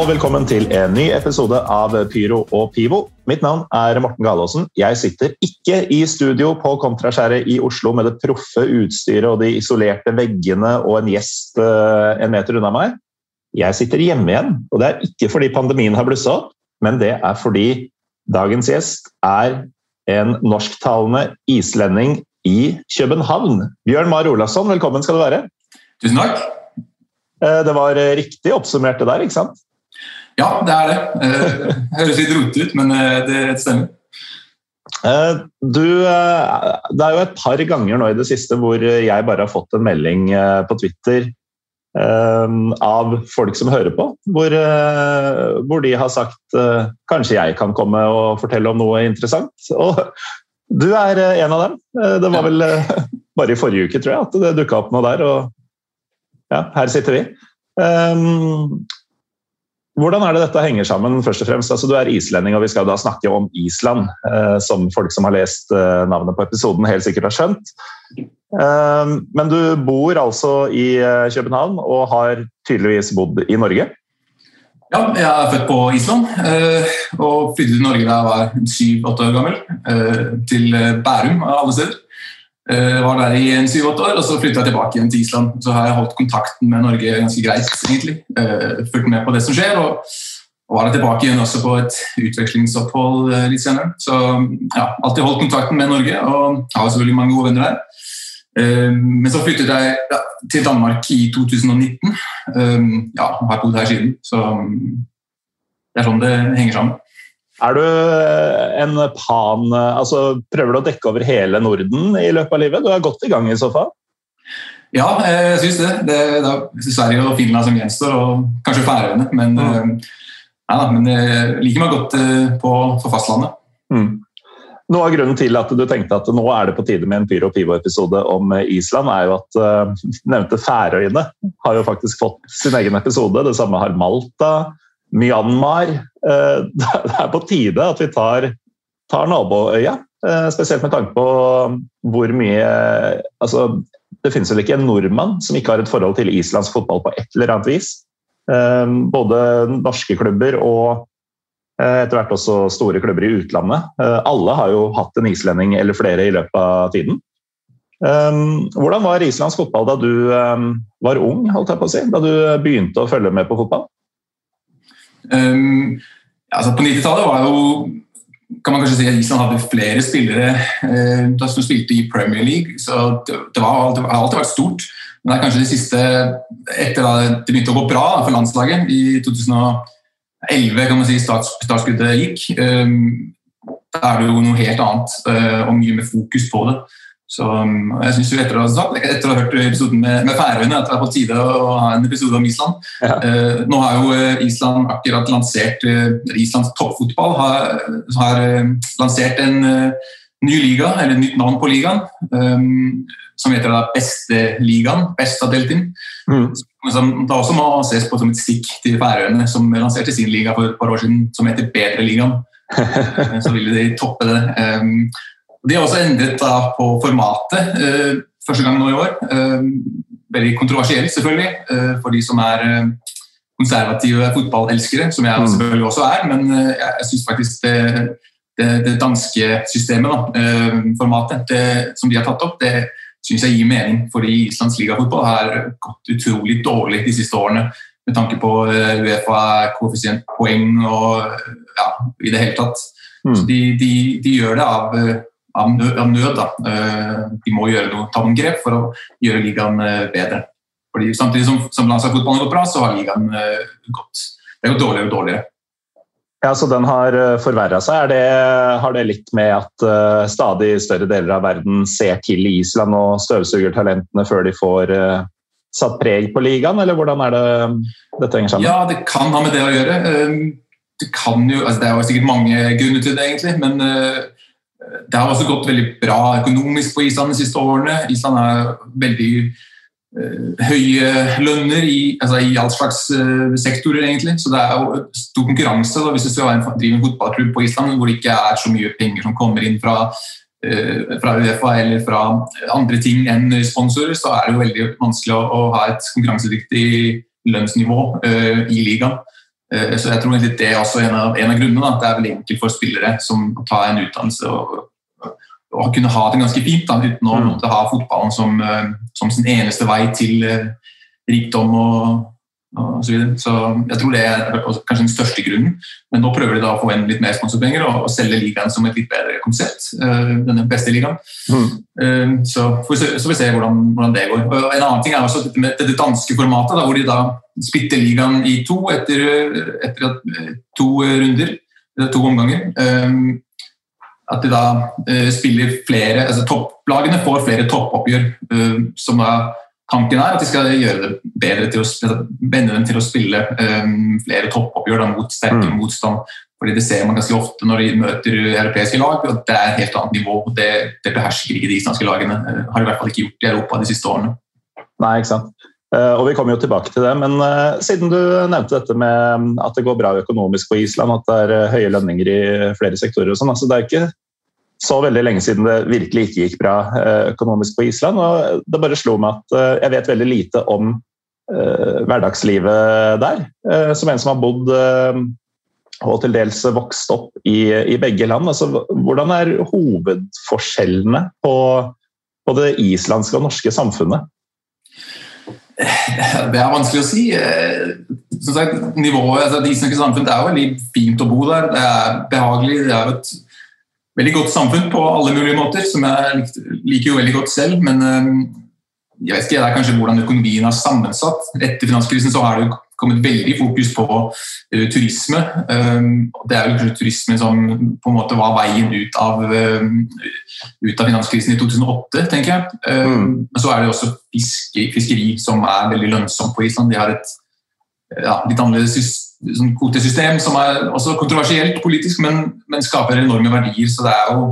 Og velkommen til en ny episode av Pyro og Pivo. Mitt navn er Morten Galaasen. Jeg sitter ikke i studio på Kontraskjæret i Oslo med det proffe utstyret og de isolerte veggene og en gjest eh, en meter unna meg. Jeg sitter hjemme igjen, og det er ikke fordi pandemien har blussa opp, men det er fordi dagens gjest er en norsktalende islending i København. Bjørn Mar Olavsson, velkommen skal du være. Tusen takk. Eh, Det var riktig oppsummert det der, ikke sant? Ja, det er det. Eh, høres litt rotete ut, men eh, det stemmer. Eh, Du, det er jo et par ganger nå i det siste hvor jeg bare har fått en melding på Twitter av folk som hører på, hvor, hvor de har sagt kanskje jeg kan komme og fortelle om noe interessant. Og du er en av dem. Det var vel bare i forrige uke, tror jeg, at det dukka opp noe der. og ja, her sitter vi. Um, hvordan er det dette henger sammen? først og fremst? Altså, du er islending, og vi skal da snakke om Island, eh, som folk som har lest eh, navnet på episoden, helt sikkert har skjønt. Eh, men du bor altså i eh, København og har tydeligvis bodd i Norge. Ja, jeg er født på Island eh, og flyttet til Norge da jeg var syv-åtte år gammel. eh, Til Bærum, av alle steder. Eh, Var der i en syv-åtte år, og så flyttet jeg tilbake igjen til Island. Så har jeg holdt kontakten med Norge ganske greit, egentlig. Eh, Fulgt med på det som skjer. og var jeg tilbake igjen også på et utvekslingsopphold eh, litt senere. Så ja, alltid holdt kontakten med Norge, og har selvfølgelig mange gode venner der. Men så flyttet jeg til Danmark i 2019. Eh, Ja, har bodd her siden, så det er sånn det henger sammen. Er du eh, en pan altså Prøver du å dekke over hele Norden i løpet av livet? Du er godt i gang i så fall? Ja, eh, jeg syns det. Det er da Sverige og Finland som gjenstår, og kanskje Færøyene. Men, mm. ja, men jeg liker meg godt eh, på, på fastlandet. Mm. Noe av grunnen til at du tenkte at nå er det på tide med en Pyro Pivo-episode om eh, Island, er jo at nevnte Færøyene har jo faktisk fått sin egen episode. Det samme har Malta, Myanmar. Eh, det er på tide at vi tar, tar naboøya, eh, spesielt med tanke på hvor mye altså, Det finnes vel ikke en nordmann som ikke har et forhold til islandsk fotball på et eller annet vis. Eh, både norske klubber og etter hvert også store klubber i utlandet. Alle har jo hatt en islending eller flere i løpet av tiden. Hvordan var islandsk fotball da du var ung, holdt jeg på å si? Da du begynte å følge med på fotball? Um, altså på 90-tallet var jo kan man kanskje si at Island hadde flere spillere eh, som spilte i Premier League. så det har alltid vært stort. Men det er kanskje det siste etter at det begynte å gå bra for landslaget i 2011, kan man si startskuddet gikk. eh, da er det jo noe helt annet eh, og mye mer fokus på det. Så um, jeg synes jo etter å, ha sagt, etter å ha hørt episoden med, med Færøyene at det er på tide å ha en episode om Island. Ja. Eh, nå har jo eh, Island akkurat lansert eh, Islands toppfotball har, har lansert en ny liga, eller et nytt navn på ligaen, som heter da Besteligaen, Bestadeltin. Mm. Som da også må ses på som et stikk til Færøyene, som lanserte sin liga for et par år siden, som heter Bedreligaen. Så ville de toppe det. Eh, de har også endret på formatet eh, første gang nå i år. Eh, veldig kontroversielt, selvfølgelig, eh, for de som er konservative fotballelskere, som jeg Mm. selvfølgelig også er. Men jeg, syns faktisk det, det, det danske systemet, da, eh, formatet, det, som de har tatt opp, det syns jeg gir mening. Fordi Islands ligafotball har gått utrolig dårlig de siste årene. Med tanke på Uefa-koeffisientpoeng og ja, i det hele tatt. Mm. Så de, de, de gjør det av, av nød. Av nød da. Eh, De må gjøre noe, ta noen grep for å gjøre ligaen eh, bedre. Fordi Samtidig som, som landslagsfotballen har gått bra, så har ligaen uh, gått, det er jo dårligere og dårligere. Ja, så Den har forverra seg. Det, har det litt med at uh, stadig større deler av verden ser til Island og støvsuger talentene før de får uh, satt preg på ligaen, eller hvordan er det dette henger sammen? Ja, det kan ha med det å gjøre. Det, jo, altså det er jo sikkert mange grunner til det, egentlig. men det har også gått veldig bra økonomisk på Island de siste årene. Island har veldig uh, høye lønner i, altså i all slags uh, sektorer, egentlig. Så det er jo stor konkurranse da, hvis du skal drive en fotballklubb på Island hvor det ikke er så mye penger som kommer inn fra, uh, fra Uefa eller fra andre ting enn sponsorer, så er det jo veldig vanskelig å, å ha et konkurransedyktig lønnsnivå i ligaen. Eh, så jeg tror det er også en av, en av grunnene. Da, at det er veldig enkelt for spillere som tar en utdannelse og, og kunne ha det ganske fint da, uten å mm. måtte ha fotballen som, eh, som, sin eneste vei til eh, rikdom og, og så videre. Så jeg tror det er kanskje den største grunnen. Men nå prøver de da å få inn litt mer sponsorpenger og, og selge ligaen som et litt bedre konsept. denne beste ligaen. Mm. Så får vi se, så vi se hvordan, hvordan, det går. Og en annen ting er også dette, med, det danske formatet, da, hvor de da splitter ligaen i to etter, etter to runder, to omganger. At de da eh, spiller flere altså Topplagene får flere toppoppgjør. Som da Tanken er at de skal gjøre det bedre til å vende dem til å spille um, flere toppoppgjør da, mot sterkere mm. motstand. Fordi Det ser man ganske ofte når de møter europeiske lag. at Det er et helt annet nivå. Det, det behersker ikke de islandske lagene. Har i hvert fall ikke gjort i Europa de siste årene. Nei, ikke sant. Uh, og Vi kommer jo tilbake til det, men uh, siden du nevnte dette med at det går bra økonomisk på Island, at det er uh, høye lønninger i flere sektorer og sånn, altså Det er ikke så veldig lenge siden det virkelig ikke gikk bra uh, økonomisk på Island. og Det bare slo meg at jeg vet veldig lite om hverdagslivet der. som en som har bodd og til dels vokst opp i, i begge land. Altså, hvordan er hovedforskjellene på, på det islandske og norske samfunnet? Det er vanskelig å si. Eh, som sagt, nivået, altså, Det islandske samfunnet er jo veldig fint å bo der. Det er behagelig. Det er et veldig godt samfunn på alle mulige måter, som jeg liker jo veldig godt selv. Men eh, jeg vet ikke, det er kanskje hvordan økonomien er sammensatt. Etter finanskrisen så har det kommet veldig fokus på uh, turisme. Um, det er jo kanskje turismen som på en måte var veien ut av, ut av finanskrisen i 2008, tenker jeg. Mm. Men så er det også fiske, fiskeri som er veldig lønnsomt på Island. De har et ja, litt annerledes sånn kvotesystem som er også kontroversielt politisk, men, men skaper enorme verdier. Så det er jo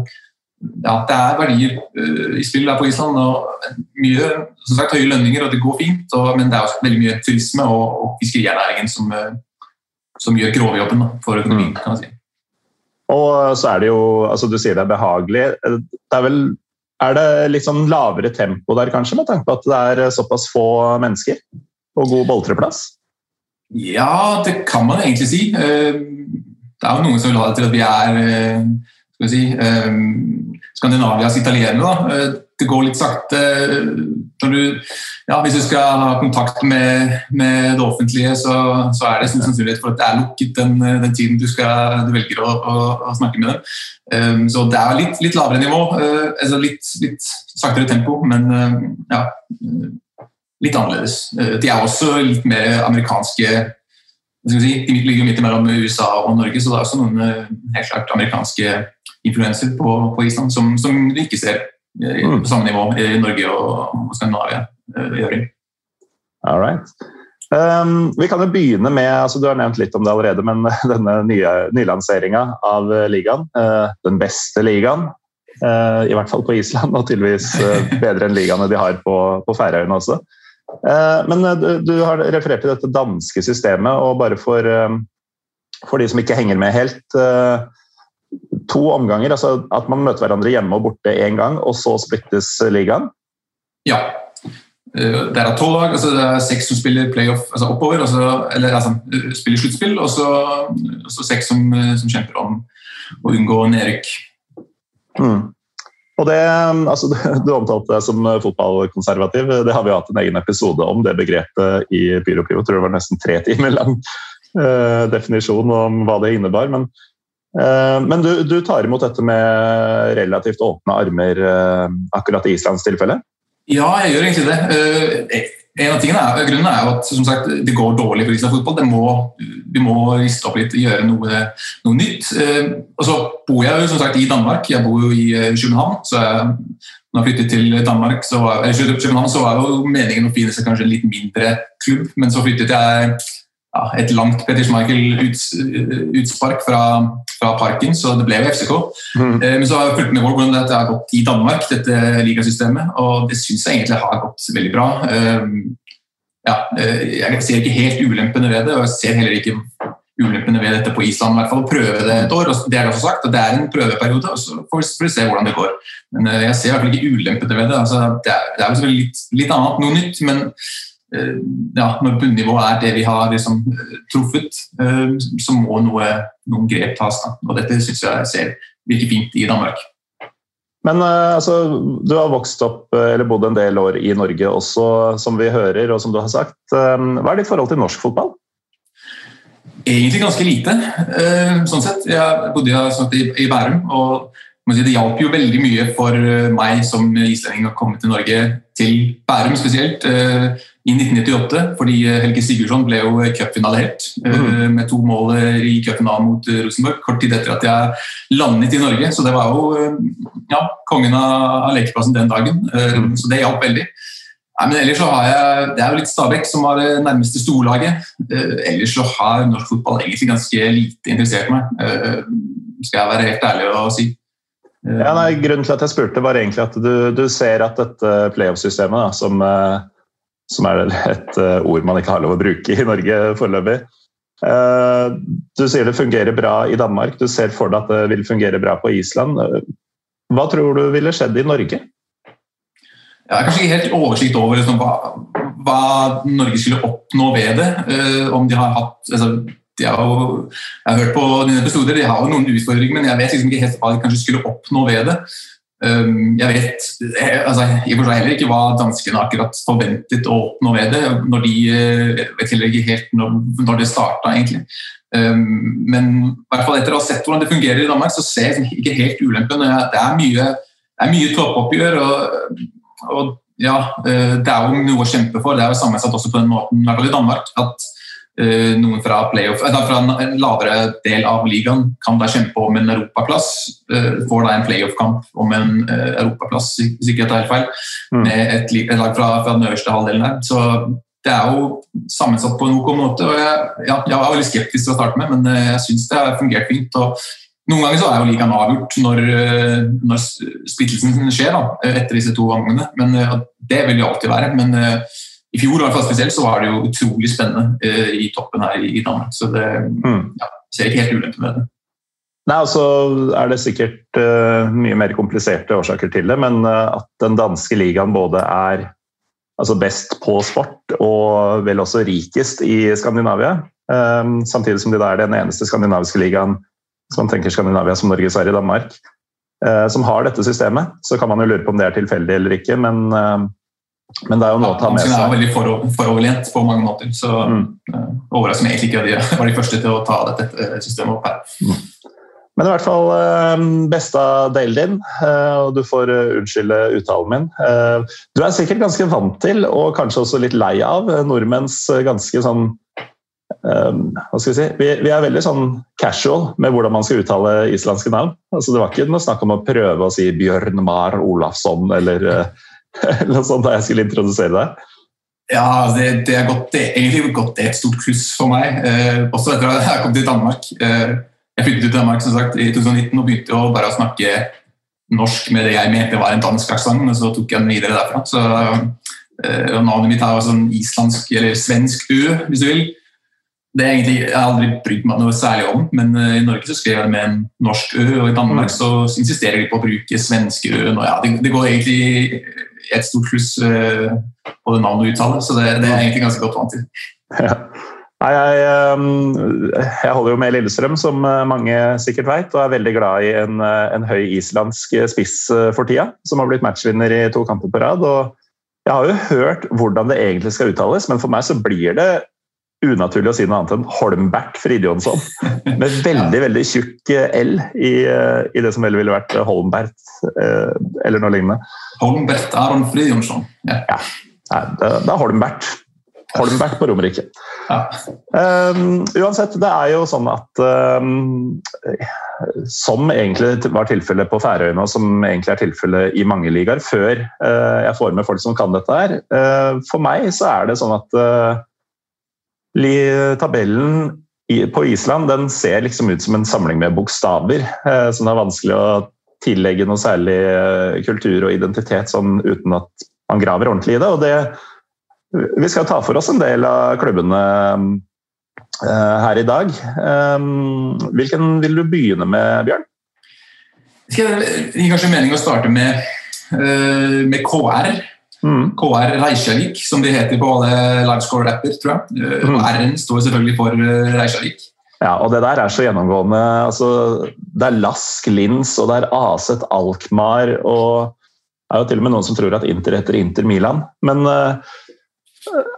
ja, det er verdier uh, i spill der på Island. og Mye som sagt, høye lønninger, og det går fint. Og, men det er også veldig mye turisme og, og fiskerinæringen som, uh, som gjør grovjobben for økonomien. Mm. kan man si. Og så er det jo altså Du sier det er behagelig. Det er vel er det litt sånn lavere tempo der, kanskje, med tanke på at det er såpass få mennesker og god boltreplass? Ja, det kan man egentlig si. Eh, det er jo noen som vil ha det til at vi er skal vi si, Skandinavias italienere. det går litt sakte. Du, ja, hvis du skal ha kontakt med, med det offentlige, så, så, er det stor sannsynlighet for at det er lukket den, den tiden du, skal, du velger å, å, å, snakke med dem. Så det er litt, litt lavere nivå. Altså litt, litt, saktere tempo, men ja, litt annerledes. Uh, de er også litt mer amerikanske si, De ligger midt mellom USA og Norge, så det er også noen helt klart amerikanske influenser på, på Island som, som, du ikke ser eh, mm. på samme nivå i Norge og Skandinavia i øvrig. All right. Um, vi kan jo begynne med altså Du har nevnt litt om det allerede, men denne nye nylanseringa av ligaen. Uh, den beste ligaen, uh, i hvert fall på Island, og tydeligvis uh, bedre enn ligaene de har på, på Færøyene også. Men du, du, har referert til dette danske systemet, og bare for, for de som ikke henger med helt to omganger? altså At man møter hverandre hjemme og borte én gang, og så splittes ligaen? Ja. Eh, det er tolv lag, altså det er seks som spiller playoff altså oppover, altså, eller altså, spiller sluttspill, og så, så seks som, som, kjemper om å unngå nedrykk. Mm. Og det, altså, Du omtalte deg som fotballkonservativ. Det har vi hatt en egen episode om det begrepet i Pyro Pivo. Tror det var nesten tre timer lang uh, definisjon om hva det innebar. Men uh, men du, du, tar imot dette med relativt åpne armer, uh, akkurat i Islands tilfelle? Ja, jeg gjør egentlig det. En av tingene er, Grunnen er jo at sagt, det går dårlig for Island fotball. Må, vi må riste opp litt og gjøre noe, noe nytt. Eh, og så bor jeg jo som sagt i Danmark. Jeg bor jo i eh, København. så jeg, når jeg flyttet til Danmark, så var, eller København så var jo meningen å finne seg kanskje en litt mindre klubb, men så flyttet jeg ja, et langt Petter Schmeichel-utspark fra, fra, parken, så det ble jo FCK. Mm. Eh, men så har jeg fulgt med hvordan dette har gått i Danmark, dette ligasystemet, og det syns jeg egentlig har gått veldig bra. Eh, ja, eh, jeg ser ikke helt ulempene ved det, og jeg ser heller ikke ulempene ved dette på Island. i hvert fall Prøve det et år. Det er også sagt, at det er en prøveperiode, og så får vi se hvordan det går. Men jeg ser i hvert fall ikke ulempene ved det. Altså, det er, det er selvfølgelig litt, litt annet, noe nytt, men ja, når bunnivået er det vi har liksom, eh, truffet, eh, så må noe, noen grep tas. Da. Og dette syns jeg ser virker fint i Danmark. Men altså, du har vokst opp eller bodd en del år i Norge også, som vi hører og som du har sagt. Hva er ditt forhold til norsk fotball? Egentlig ganske lite. sånn sett. Jeg bodde i, i Bærum. og det hjalp jo veldig mye for meg som islending å komme til Norge, til Bærum spesielt i 1998, fordi eh, Helge Sigurdsson ble jo cupfinalehelt mm. med to mål eh, i cupfinalen mot Rosenborg kort tid etter at jeg landet i Norge. Så det var jo ja, kongen av lekeplassen den dagen. Mm. Så det hjalp veldig. Nei, men ellers så har jeg, Det er jo litt Stabæk som var det nærmeste storlaget. Ellers så har norsk fotball egentlig ganske lite interessert meg, skal jeg være helt ærlig og si. Ja, nei, grunnen til at jeg spurte, var egentlig at du, du ser at dette playoff-systemet som som er et eh, ord man ikke har lov å bruke i Norge foreløpig. Eh, du sier det fungerer bra i Danmark, du ser for deg at det vil fungere bra på Island. Hva tror du ville skjedd i Norge? Jeg har kanskje ikke helt oversikt over liksom, hva, hva, Norge skulle oppnå ved det. Uh, om de har hatt altså, de har jo, Jeg har hørt på dine episoder, de har jo noen utfordringer, men jeg vet liksom ikke helt hva de kanskje skulle oppnå ved det. Ehm, jeg vet altså, i for seg heller ikke hva danskene akkurat forventet å oppnå ved det. når de, Jeg eh, vet heller ikke helt når, når det starta, egentlig. Ehm, men i hvert fall etter å ha sett hvordan det fungerer i Danmark, så ser jeg ikke helt ulempen. Det er mye, det er mye toppoppgjør. Og, og, ja, eh, det er jo noe å kjempe for. Det er jo sammensatt også på den måten, i hvert fall i Danmark. at Eh, noen fra, playoff, eh, fra en lavere del av ligaen kan da kjempe om en europaplass. Eh, får da en playoff-kamp om en europaplass, hvis ikke jeg tar helt feil, mm. med et, lag fra, fra, den øverste halvdelen her. Så det er jo sammensatt på en ok måte. og Jeg, ja, jeg var veldig skeptisk til å starte med, men jeg syns det har fungert fint. og noen ganger så er jo ligaen avgjort når, når splittelsen skjer da, etter disse to gangene. Men det vil jo alltid være. men i fjor i hvert fall spesielt, så var det jo utrolig spennende eh, i toppen her i, Danmark. Så det mm. ja, ser ikke helt ulempe med det. Nei, altså er det sikkert uh, mye mer kompliserte årsaker til det, men uh, at den danske ligaen både er altså best på sport og vel også rikest i Skandinavia, um, samtidig som de da er den eneste skandinaviske ligaen som man tenker Skandinavia som Norge, Sverige, Danmark, uh, som har dette systemet. Så kan man jo lure på om det er tilfeldig eller ikke, men men det er jo noe å ta med seg. Er veldig foroverlent på mange måter. Så mm. uh, overrasker meg egentlig ikke at de var de første til å ta dette systemet opp her. Mm. Men i hvert fall uh, beste delen din, og du får unnskylde uttalen min. Du er sikkert ganske vant til, og kanskje også litt lei av, nordmenns ganske sånn hva skal vi si? Vi, vi, er veldig sånn casual med hvordan man skal uttale islandske navn. Altså, det var ikke noe snakk om å prøve å si Bjørn Mar Olafsson eller eller sånn da jeg skulle introdusere deg? Ja, det, det er godt, det egentlig gått det er et stort pluss for meg. Eh, også etter at jeg kom til Danmark. Eh, jeg flyttet til Danmark som sagt, i 2019 og begynte å bare snakke norsk med det jeg mente var en dansk aksent, og så tok jeg den videre derfra. Så, eh, navnet mitt er sånn islandsk eller svensk U, hvis du vil. Det er egentlig, Jeg har aldri brydd meg noe særlig om, men uh, i Norge så skrev jeg det med en norsk ø, og i Danmark så insisterer de på å bruke svenske ø. Og ja, det, det går egentlig et stort pluss uh, på det navnet du uttaler, så det, det, er egentlig ganske godt vant til. Ja. Nei, jeg, ehm, jeg, holder jo med Lillestrøm, som eh, mange sikkert vet, og er veldig glad i en, eh, en høy islandsk spiss for tida, som har blitt matchvinner i to kamper på rad. og Jeg har jo hørt hvordan det egentlig skal uttales, men for meg så blir det unaturlig å si noe annet enn Holmbert Fridjonsson. Med veldig veldig tjukk L i, i, det som vel ville vært Holmbert eller noe lignende. Holmbert Aron Fridjonsson. Ja. ja. Nei, det, det er Holmbert. Holmbert på Romerike. Ja. Um, uansett, det er jo sånn at um, Som egentlig var tilfellet på Færøyene, og som egentlig er tilfellet i mange ligaer, før uh, jeg får med folk som kan dette her uh, For meg så er det sånn at uh, tabellen på Island den ser liksom ut som en samling med bokstaver, som det er vanskelig å tillegge noe særlig kultur og identitet sånn uten at man graver ordentlig i det. og det vi skal ta for oss en del av klubbene eh, her i dag. Eh, hvilken vil du begynne med, Bjørn? Det gir kanskje mening å starte med, eh, med KR. Mm. KR Reykjavik, som de heter på alle livescore-apper, tror jeg. Mm. R-en står selvfølgelig for Reykjavik. Ja, og det der er så gjennomgående. Altså, det er Lask Lins, og det er Aset Alkmaar, og det er jo til og med noen som tror at Inter heter Inter Milan. Men uh,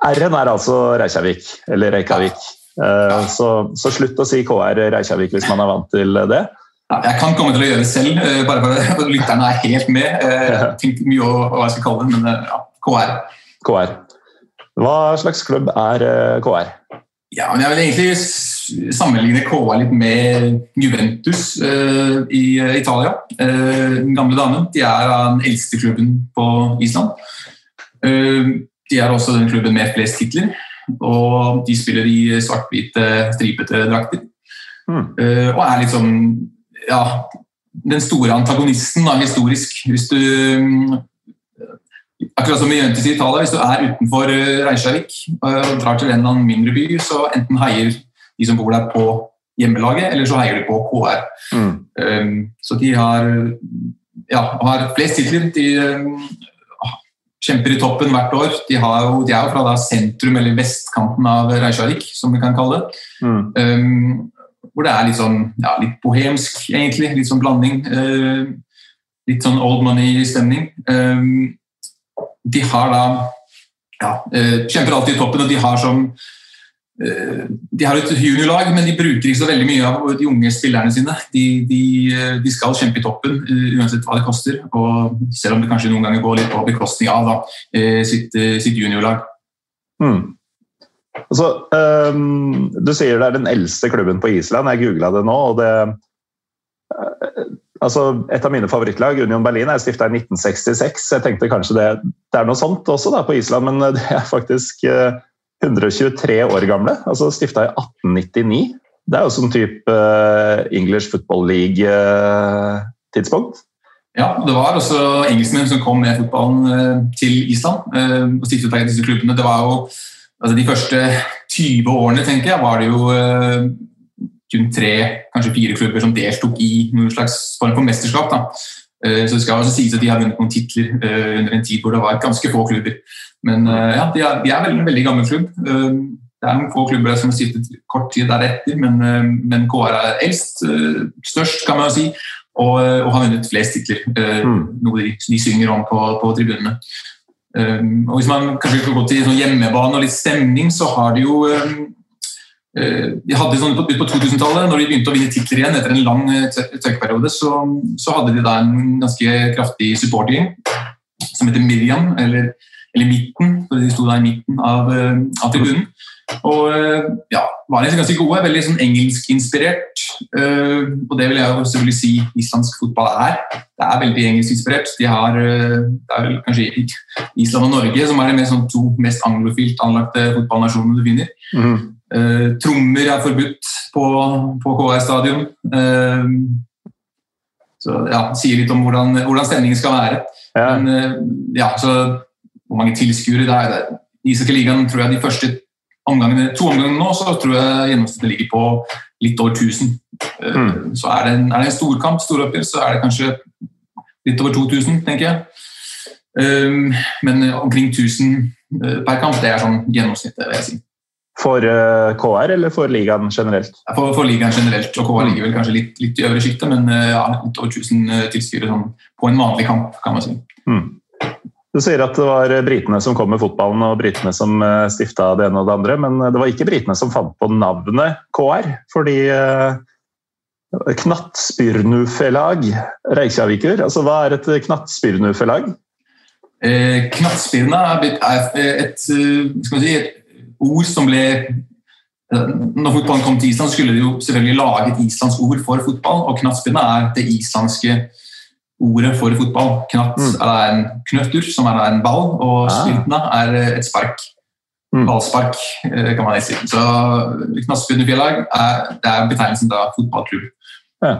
R-en er altså Reykjavik, eller Reykjavik. ja. så, så, slutt å si KR Reykjavik hvis man er vant til det. Ja, jeg kan komme til å gjøre det selv, eh, bare for at lytterne er helt med. Eh, jeg tenkte mye over hva jeg skal kalle det, men ja, KR. KR. Hva slags klubb er KR? Ja, men Jeg vil egentlig sammenligne KR litt med Juventus i Italia. Den gamle damen. De er den eldste klubben på Island. De er også den klubben med flest titler, og de spiller i svart-hvite, stripete drakter. Mm. Og er liksom ja, den store antagonisten da, historisk. Hvis du Akkurat som i Jøntis i Italia, hvis du er utenfor eh, Reykjavik og drar til en eller annen mindre by, så enten heier de som bor der på hjemmelaget, eller så heier de på KR. Mm. Um, så de har, ja, har flest titler. De kjemper i toppen hvert år. De, jo, de er jo fra sentrum, eller vestkanten av Reykjavik, som vi kan kalle det. Mm. Um, hvor det er litt sånn ja, litt bohemsk, egentlig. Litt sånn blanding. Eh, litt sånn old money-stemning. Eh, de har da ja, eh, Kjemper alltid i toppen, og de har som Eh, de har et juniorlag, men de bruker ikke så veldig mye av de unge spillerne sine. De, de, eh, de, skal kjempe i toppen eh, uansett hva det koster, og selv om det kanskje noen ganger går litt på bekostning av da, sitt, sitt juniorlag. Mm. Altså, um, du sier det er den eldste klubben på Island. Jeg googla det nå. og det, uh, altså, Et av mine favorittlag, Union Berlin, er stifta i 1966. Jeg tenkte kanskje det, det, er noe sånt også da, på Island, men det er faktisk uh, 123 år gamle, altså stifta i 1899. Det er jo sånn type English Football League-tidspunkt. Ja, det var også engelskmenn som kom med fotballen til Island og stiftet disse klubbene. Det var jo altså De første 20 årene tenker jeg, var det jo kun tre, kanskje fire klubber som deltok i noen slags form for mesterskap. Da. Så det skal også sies at de har vunnet noen titler under en tid hvor det var ganske få klubber. Men uh, ja, de er, de er veldig, en veldig gammel klubb. Uh, det er noen få klubber som har sittet kort tid deretter, men, uh, men KR er eldst, størst, kan man jo si, og, og har vunnet flest titler. Mm. Noe de, de, synger om på, på tribunene. Og Hvis man kanskje skal gå til sånn hjemmebane og litt stemning, så har de jo de hadde sånn Ut på 2000-tallet, når de begynte å vinne titler igjen etter en lang tørkeperiode, så, så, hadde de da en ganske kraftig supportergjeng som heter Miriam, eller eller midten, for de sto da i midten av, eh, av tribunen. Og eh, ja, var liksom ganske gode. Veldig sånn engelskinspirert. Uh, og det vil jeg jo selvfølgelig si islandsk fotball er. Det er veldig engelskinspirert. De har, uh, det er vel kanskje Island og Norge som er de mest, sånn, to mest anglofilt anlagte fotballnasjonene du finner. Mm. Uh, trommer er forbudt på, på KR stadion. så ja, sier litt om hvordan, hvordan stemningen skal være. Ja. Men, ja, så hvor mange tilskuere det er. I Ishockeyligaen tror jeg de første omgangene, to omgangene nå så tror jeg gjennomsnittet ligger på litt over 1000. Eh, mm. Så er det, en, er det en storkamp, storoppgjør, så er det kanskje litt over 2000, tenker jeg. Um, men omkring 1000 eh, per kamp, det er sånn gjennomsnittet, vil jeg si. For uh, KR eller for ligaen generelt? For, for ligaen generelt, og KR ligger vel kanskje litt, litt i øvre sjiktet, men uh, ja, litt over 1000 tilskuere sånn, på en vanlig kamp, kan man si. Mm. Du sier at det var britene som kom med fotballen og britene som eh, stifta det ene og det andre, men det var ikke britene som fant på navnet KR. Fordi eh, Knattspyrnufelag Reykjavikur, altså hva er et knattspyrnufelag? Eh, Knattspirna er et, eh, si, et ord som ble Når fotballen kom til Island, skulle de jo selvfølgelig lage et islandsk ord for fotball, og knattspirna er det islandske for fotball. Knatt Mm. er en knøttur, som er en ball, og Ah. er et spark. Mm. Ballspark, eh, kan man si. Så Knattspirnefjellag er, det er betegnelsen da fotballklubb. Ja.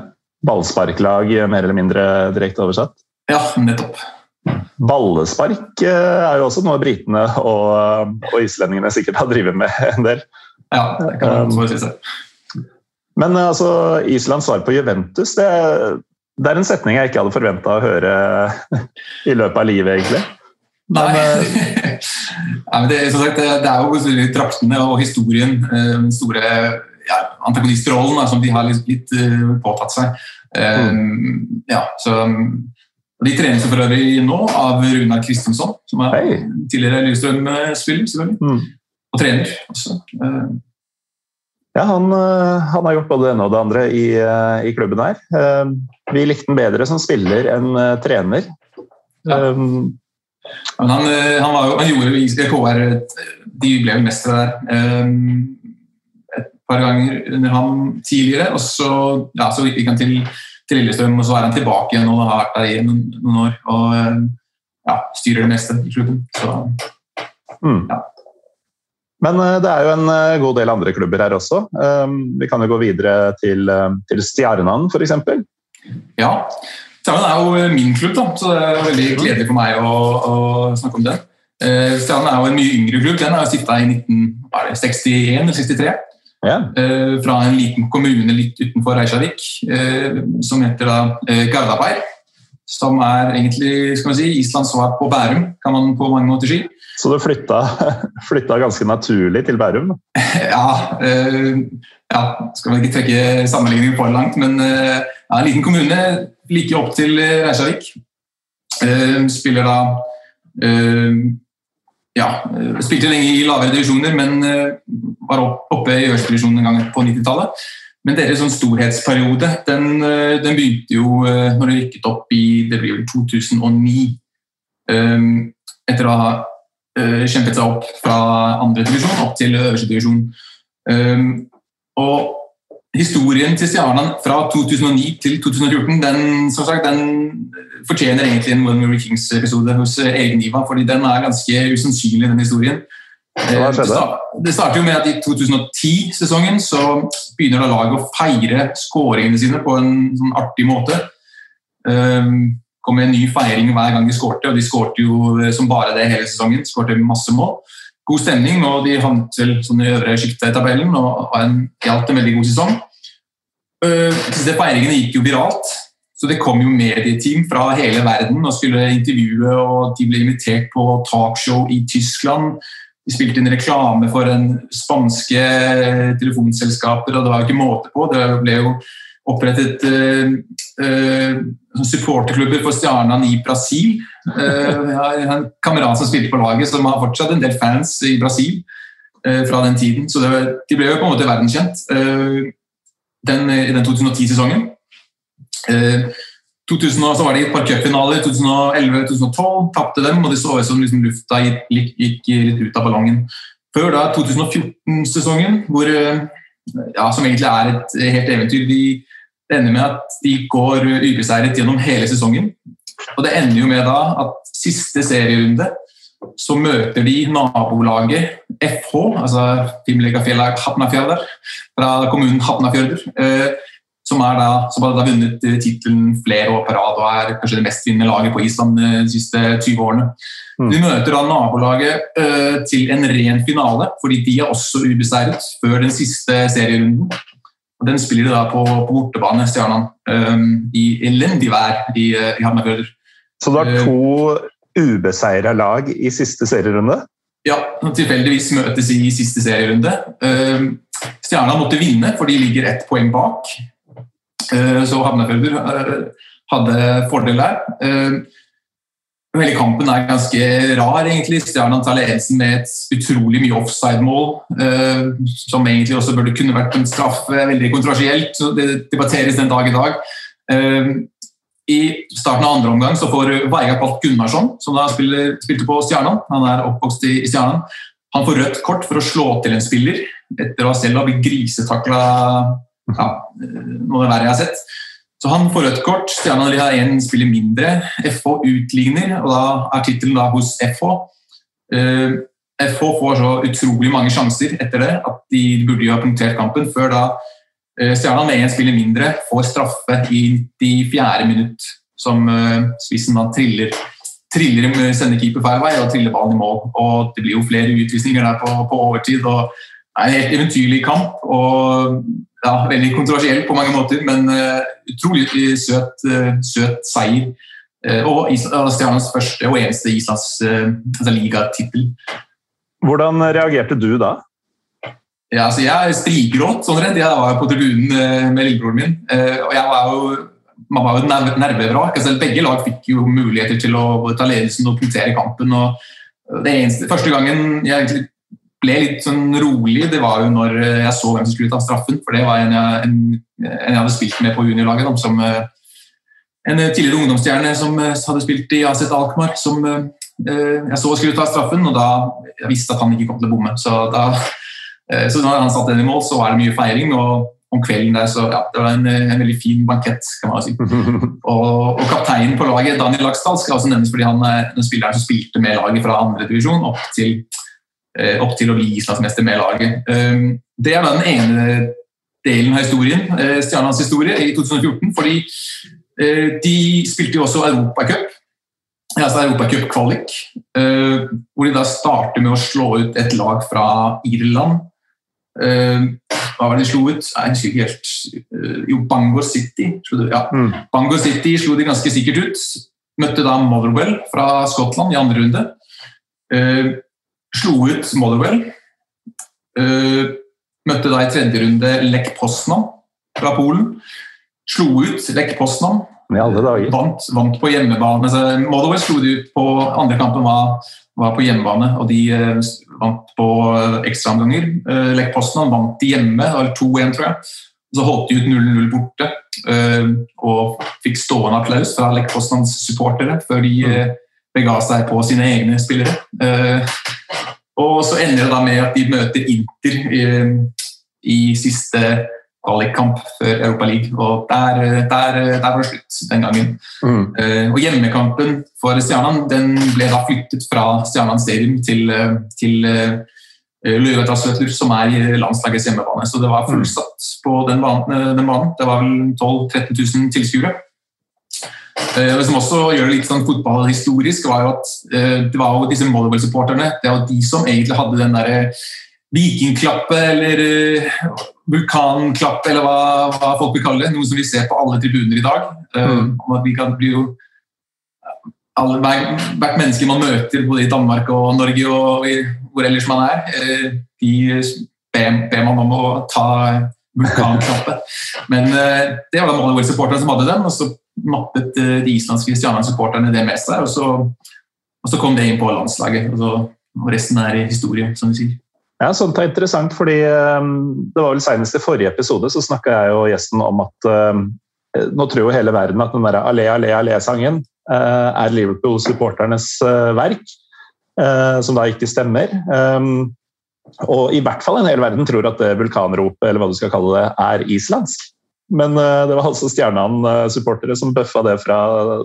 Ballsparklag, mer eller mindre direkte oversatt. Ja, nettopp. Ballespark eh, er jo også noe britene og, og islendingene sikkert har drevet med en del. Ja, det kan man Um, si seg. Men eh, altså, Islands svar på Juventus, det, det er en setning jeg ikke hadde forventa å høre i løpet av livet, egentlig. Nei. Men, Nei, men det, som sagt, det, er jo draktene og historien, eh, den store ja, antagonistrollen da, som de har litt, litt eh, påtatt seg. Eh, ja, så, og de trenes for øvrig nå av Runar Kristensson, som er hey. tidligere Lillestrøm-spiller, selvfølgelig. Mm. Og trener også. Ja, han, eh, han har gjort både det ene og det andre i, eh, i klubben her. Eh, Vi likte han bedre som spiller enn trener. Ja. Um, Men han, han, var jo, han gjorde KR De ble vel mestere der um, et par ganger under ham tidligere. Og så, ja, så gikk han til, til Lillestrøm, og så er han tilbake igjen og har vært der i noen, noen år. Og ja, styrer det meste i klubben. Så mm. Ja. Men eh, det er jo en eh, god del andre klubber her også. Um, Vi kan jo gå videre til, eh, til Stjernan f.eks. ja. Stjernan er jo min klubb, da, så det er veldig gledelig for meg å, å snakke om den. Stjernan er jo en mye yngre klubb. Den er jo stifta i 1961 eller 63. Ja. fra en liten kommune litt utenfor Reykjavik, som heter da Gardaberg. Som er egentlig skal man si, Islands svar på Bærum, kan man på mange måter si. Så du flytta, flytta ganske naturlig til Bærum? Ja, øh, ja skal vel ikke trekke sammenligningen for langt, men øh, en liten kommune like opp til Reisjavik. Reykjavik. Eh, spiller da eh, ja, eh, spilte lenge i lavere divisjoner, men eh, var oppe i øverste divisjon en gang på 90-tallet. Men deres sånn storhetsperiode den, eh, den begynte jo eh, når de rykket opp i det blir vel 2009. Eh, etter å ha eh, kjempet seg opp fra andre divisjon opp til øverste divisjon. Eh, og historien til Stjernan fra 2009 til 2014 den, som sagt, den fortjener egentlig en When We Kings-episode hos eh, egen Iva, fordi den er ganske usannsynlig, den historien. Hva Eh, skjedde? Det starter jo med at i 2010-sesongen så begynner da laget å feire skåringene sine på en sånn artig måte. Um, kom med en ny feiring hver gang de skårte, og de skårte jo eh, som bare det hele sesongen. Skårte masse mål. God stemning, og de havnet vel sånn i øvre sjiktet i tabellen og gjaldt en veldig god sesong. Uh, disse feiringene gikk jo viralt, så det kom jo medieteam fra hele verden og skulle intervjue, og de ble invitert på talkshow i Tyskland. De spilte inn reklame for en spanske telefonselskaper, og det var jo ikke måte på. Det ble jo opprettet eh, eh, supporterklubber for Stjernan i Brasil. Eh, jeg har en kamerat som spilte på laget, som har fortsatt en del fans i Brasil fra den tiden. Så det, de ble jo på en måte verdenskjent den, i den 2010-sesongen. Eh, 2000, så var det et par cupfinaler, 2011-2012, tapte dem, og det så ut som liksom lufta gikk, gikk, litt ut av ballongen. Før da 2014-sesongen, hvor ja, som egentlig er et helt eventyr. De det ender med at de går ubeseiret gjennom hele sesongen. Og det ender jo med da at siste serierunde så møter de nabolaget FH, altså Fimmlegafjellag Hapnafjordar, fra kommunen Hafnarfjörður, eh, som, er da, som har da vunnet eh, tittelen flere år på rad og er kanskje det mestvinnende laget på Island eh, de siste 20 årene. Mm. De møter da nabolaget til en ren finale, fordi de er også ubeseiret før den siste serierunden. Og Den spiller de da på, på bortebane, Stjernan, eh, i elendig vær i, eh, i Hammerfjord. Så du har Eh. to ubeseira lag i siste serierunde? Ja, tilfeldigvis møtes i siste serierunde. Eh, Stjerna måtte vinne, for de ligger ett poeng bak. Så Hammerfjord eh, hadde fordel der. Eh, Hele kampen er ganske rar, egentlig. Stjerna tar ledelsen med et utrolig mye offside-mål, eh, som egentlig også burde kunne vært en straff. eh, Veldig kontroversielt. så Det debatteres den dag i dag. Eh, I starten av andre omgang så får Veiga Palt Gunnarsson, som da spiller, spilte på Stjernan, han er oppvokst i, i Stjernan, han får rødt kort for å slå til en spiller etter å ha selv blitt grisetakla ja, noe av det verre jeg har sett. Så han får rødt kort. Stjerna har én spiller mindre. FH utligner, og da er tittelen hos FH. Uh, FH får så utrolig mange sjanser etter det at de burde jo ha punktert kampen. Før da Stjerna med én spiller mindre får straffe i de fjerde minutt, som uh, spissen da triller triller sender keeper feil vei og triller ballen i mål. Og Det blir jo flere utvisninger der på, på overtid. og Det er en helt eventyrlig kamp. og ja, Veldig kontroversiell på mange måter, men uh, utrolig søt, uh, søt seier. Og Stjernas første og eneste Islands altså ligatittel. Hvordan reagerte du da? Ja, altså jeg strigråt sånn redd. Jeg var på tribunen med lillebroren min. og jeg var jo man var jo et nervevrak. Altså, begge lag fikk jo muligheter til å ta ledelsen og punktere kampen. og det eneste, Første gangen jeg ble litt sånn rolig, det var jo når jeg så hvem som skulle ta straffen. For det var en jeg, en, en jeg hadde spilt med på juniorlaget. som eh, En tidligere ungdomsstjerne som eh, hadde spilt i AZ Alkmaar. Som eh, jeg så skulle ta straffen, og da jeg visste at han ikke kom til å bomme. Så, da, så når han satte den i mål, så var det mye feiring. og om kvelden der, så ja, det var en, en veldig fin bankett, kan man si. Og, og kapteinen på laget, Daniel Laksdal, skal også nevnes fordi han er den spilleren som spilte med laget fra andredivisjon opp til, eh, opp til å bli islandsmester med laget. Um, det er den ene delen av historien, eh, Stjernans historie, i 2014. Fordi eh, de spilte jo også Europacup. Altså Europacup-kvalik, hvor de da starter med å slå ut et lag fra Irland hva var det de slo ut? Jeg husker ikke helt. Eh, jo, Bangor City. Ja. Mm. Bangor City slo de ganske sikkert ut. Møtte da Motherwell fra Skottland i andre runde. Slo ut Motherwell. Uh, møtte da i tredje runde Lech Poznan fra Polen. Slo ut Lech Poznan. Vant, vant, på hjemmebane. Motherwell slo de ut på andre kampen var, var på hjemmebane, og de uh, vant på ekstraomganger. Uh, Lech Poznan vant hjemme, eller 2-1, tror jeg. Så holdt de ut 0-0 borte og fikk stående applaus fra Lech Poznans supportere før de uh, bega seg på sine egne spillere. Og så ender det da med at de møter Inter i, i siste kvalikkamp før Europa League. Og der, der, der, var det slutt den gangen. Mm. Uh, og Hjemmekampen for Stjernan den ble da flyttet fra Stjernan Stadium til, til uh, som er landslagets hjemmebane. Så det var fullsatt på den banen. Den banen. Det var vel 12 000-13 000 tilskuere. Uh, det som også gjør det litt sånn fotballhistorisk, var jo at det var jo disse Motherwell-supporterne det var de som egentlig hadde den derre vikingklappe eller vulkanklappe, eller hva, hva, folk vil kalle det. Noe som vi ser på alle tribuner i dag. Mm. at vi kan bli jo alle, Hvert menneske man møter både i Danmark og Norge og hvor ellers man er, de ber, man om å ta vulkanklappe. Men det var da Mollywood-supporterne som hadde den, og så mappet de islandske Stjernan-supporterne det med seg. Og så, og så, kom det inn på landslaget. Og, så, og resten er historie, som vi sier. Ja, sånt er interessant, fordi um, det var vel Senest i forrige episode så snakka jeg og gjesten om at um, nå tror jo hele verden at den der Allé, allé, allé-sangen er Liverpool-supporternes verk, som da ikke stemmer. Og i hvert fall en hel verden tror at det vulkanropet, eller hva du skal kalle det, er islandsk. Men det var altså Stjernan-supportere som bøffa det fra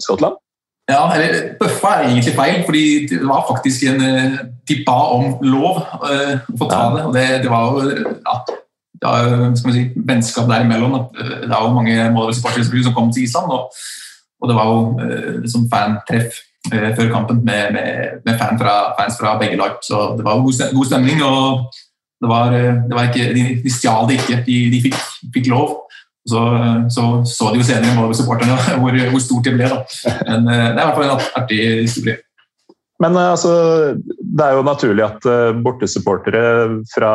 Skottland. Ja, eller Bøffa er egentlig feil, fordi det var faktisk en eh, De ba om lov uh, å ta det. og Det, det var jo ja, det var, skal vi si, vennskap der imellom. Eh, det var jo mange Molde-supportere som kom til Island, og, og det var jo uh, liksom fantreff uh, før kampen med, med, med fan fra, fans fra begge lag. Så det var god stemning. og det var, det var ikke, De, de stjal det ikke, de, de fikk, fikk lov. Så, så, så de jo senere med supporterne hvor, hvor, stort det ble. Da. Men eh, det er i hvert fall en artig historie. Men eh, altså, det er jo naturlig at eh, bortesupportere fra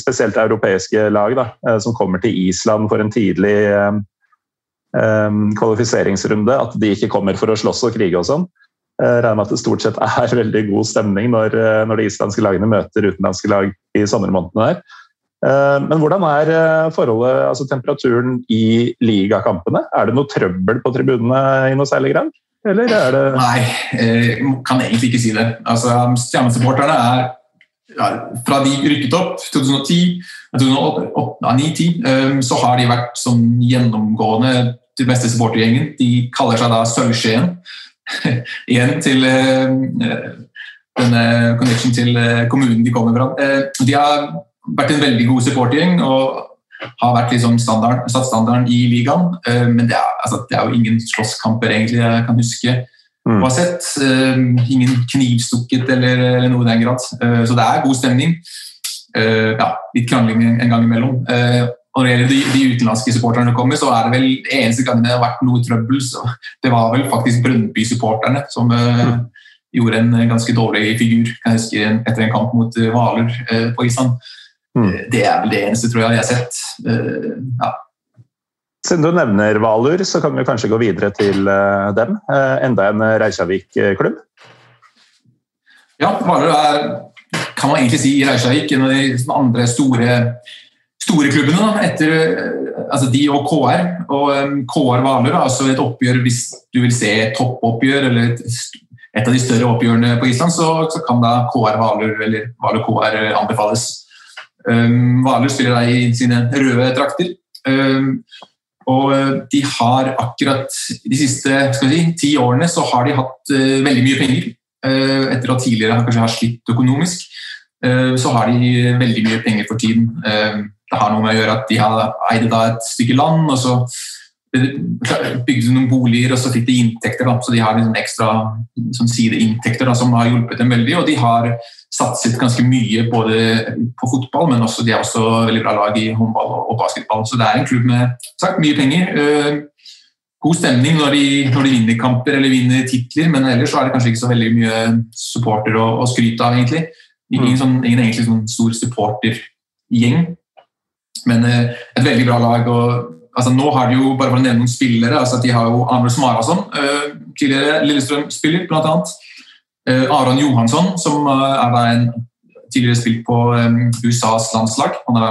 spesielt europeiske lag da, som kommer til Island for en tidlig um, kvalifiseringsrunde, at de ikke kommer for å slåss og krige og sånn. Jeg regner med at det stort sett er veldig god stemning når, når de islandske lagene møter utenlandske lag i sommermånedene der. Men hvordan er forholdet, altså temperaturen i ligakampene? Er det noe trøbbel på tribunene i noe særlig grad? Eller er det Nei, jeg kan egentlig ikke si det. Altså, Stjernesupporterne er ja, Fra de rykket opp 2010, 2009-10, så har de vært sånn gjennomgående til beste supportergjengen. De kaller seg da Sølvskjeen. Igjen til denne connection til eh, kommunen de kommer fra. Eh, de har vært en veldig god supportergjeng og har vært liksom standard, satt standarden i ligaen. Eh, men det er, altså, det er, jo ingen slåsskamper egentlig jeg kan huske mm. å ha sett. Ingen knivstukket eller, eller noe i den grad. Så det er god stemning. Ja, litt krangling en gang imellom. Og når det gjelder de, de utenlandske supporterne som kommer, så er det vel eneste gangen det har vært noe trøbbel. så Det var vel faktisk Brøndby-supporterne som mm gjorde en ganske dårlig figur kan jeg huske, etter en kamp mot eh, Hvaler eh, på Island. Mm. Eh, det er vel det eneste tror jeg jeg har sett. Ja. Siden du nevner Valur, så kan vi kanskje gå videre til dem. Enda en Reykjavik-klubb? Ja, Valur er kan man egentlig si i Reykjavik en av de andre store, store klubbene. Da, etter altså de og KR. Og KR Valur er altså et oppgjør hvis du vil se toppoppgjør eller et et av de større oppgjørene på Island, så, så kan da KR Valur eller Valur KR anbefales. Um, Hvaler spiller da i sine røde trakter. Um, og uh, de har akkurat de siste si, ti årene så har de hatt uh, veldig mye penger. Uh, etter at tidligere kanskje har slitt økonomisk, så har de veldig mye penger for tiden. Det har noe med å gjøre at de har eide et stykke land, og så bygde noen boliger, og så fikk de inntekter. Da. Så de har liksom ekstra sånn sideinntekter da, som har hjulpet dem veldig. Og de har satset ganske mye både på fotball, men også, de har også veldig bra lag i håndball og, basketball. Så det er en klubb med sagt, mye penger. Uh, god stemning når de, når de, vinner kamper eller vinner titler, men ellers så er det kanskje ikke så veldig mye supporter å, å skryte av, egentlig. Ingen, mm. sånn, ingen egentlig sånn stor supportergjeng, men uh, et veldig bra lag. og altså Nå har de jo bare for å nevne noen spillere. altså De har jo Anders Marason, uh, tidligere Lillestrøm-spiller, bl.a. Uh, Aron Johansson, som uh, er da en tidligere spilt på USAs landslag. Han er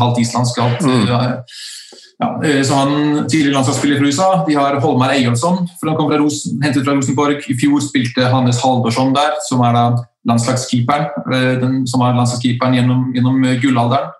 halvt islandsk. Halvt, mm. ja, så han tidligere landslagsspiller fra USA. De har Holmar Eyolfsson, fra Ros hentet fra Rosenborg. I fjor spilte Hannes Halvorsson der, som er da landslagskeeperen, den, som er landslagskeeperen gjennom, gjennom gullalderen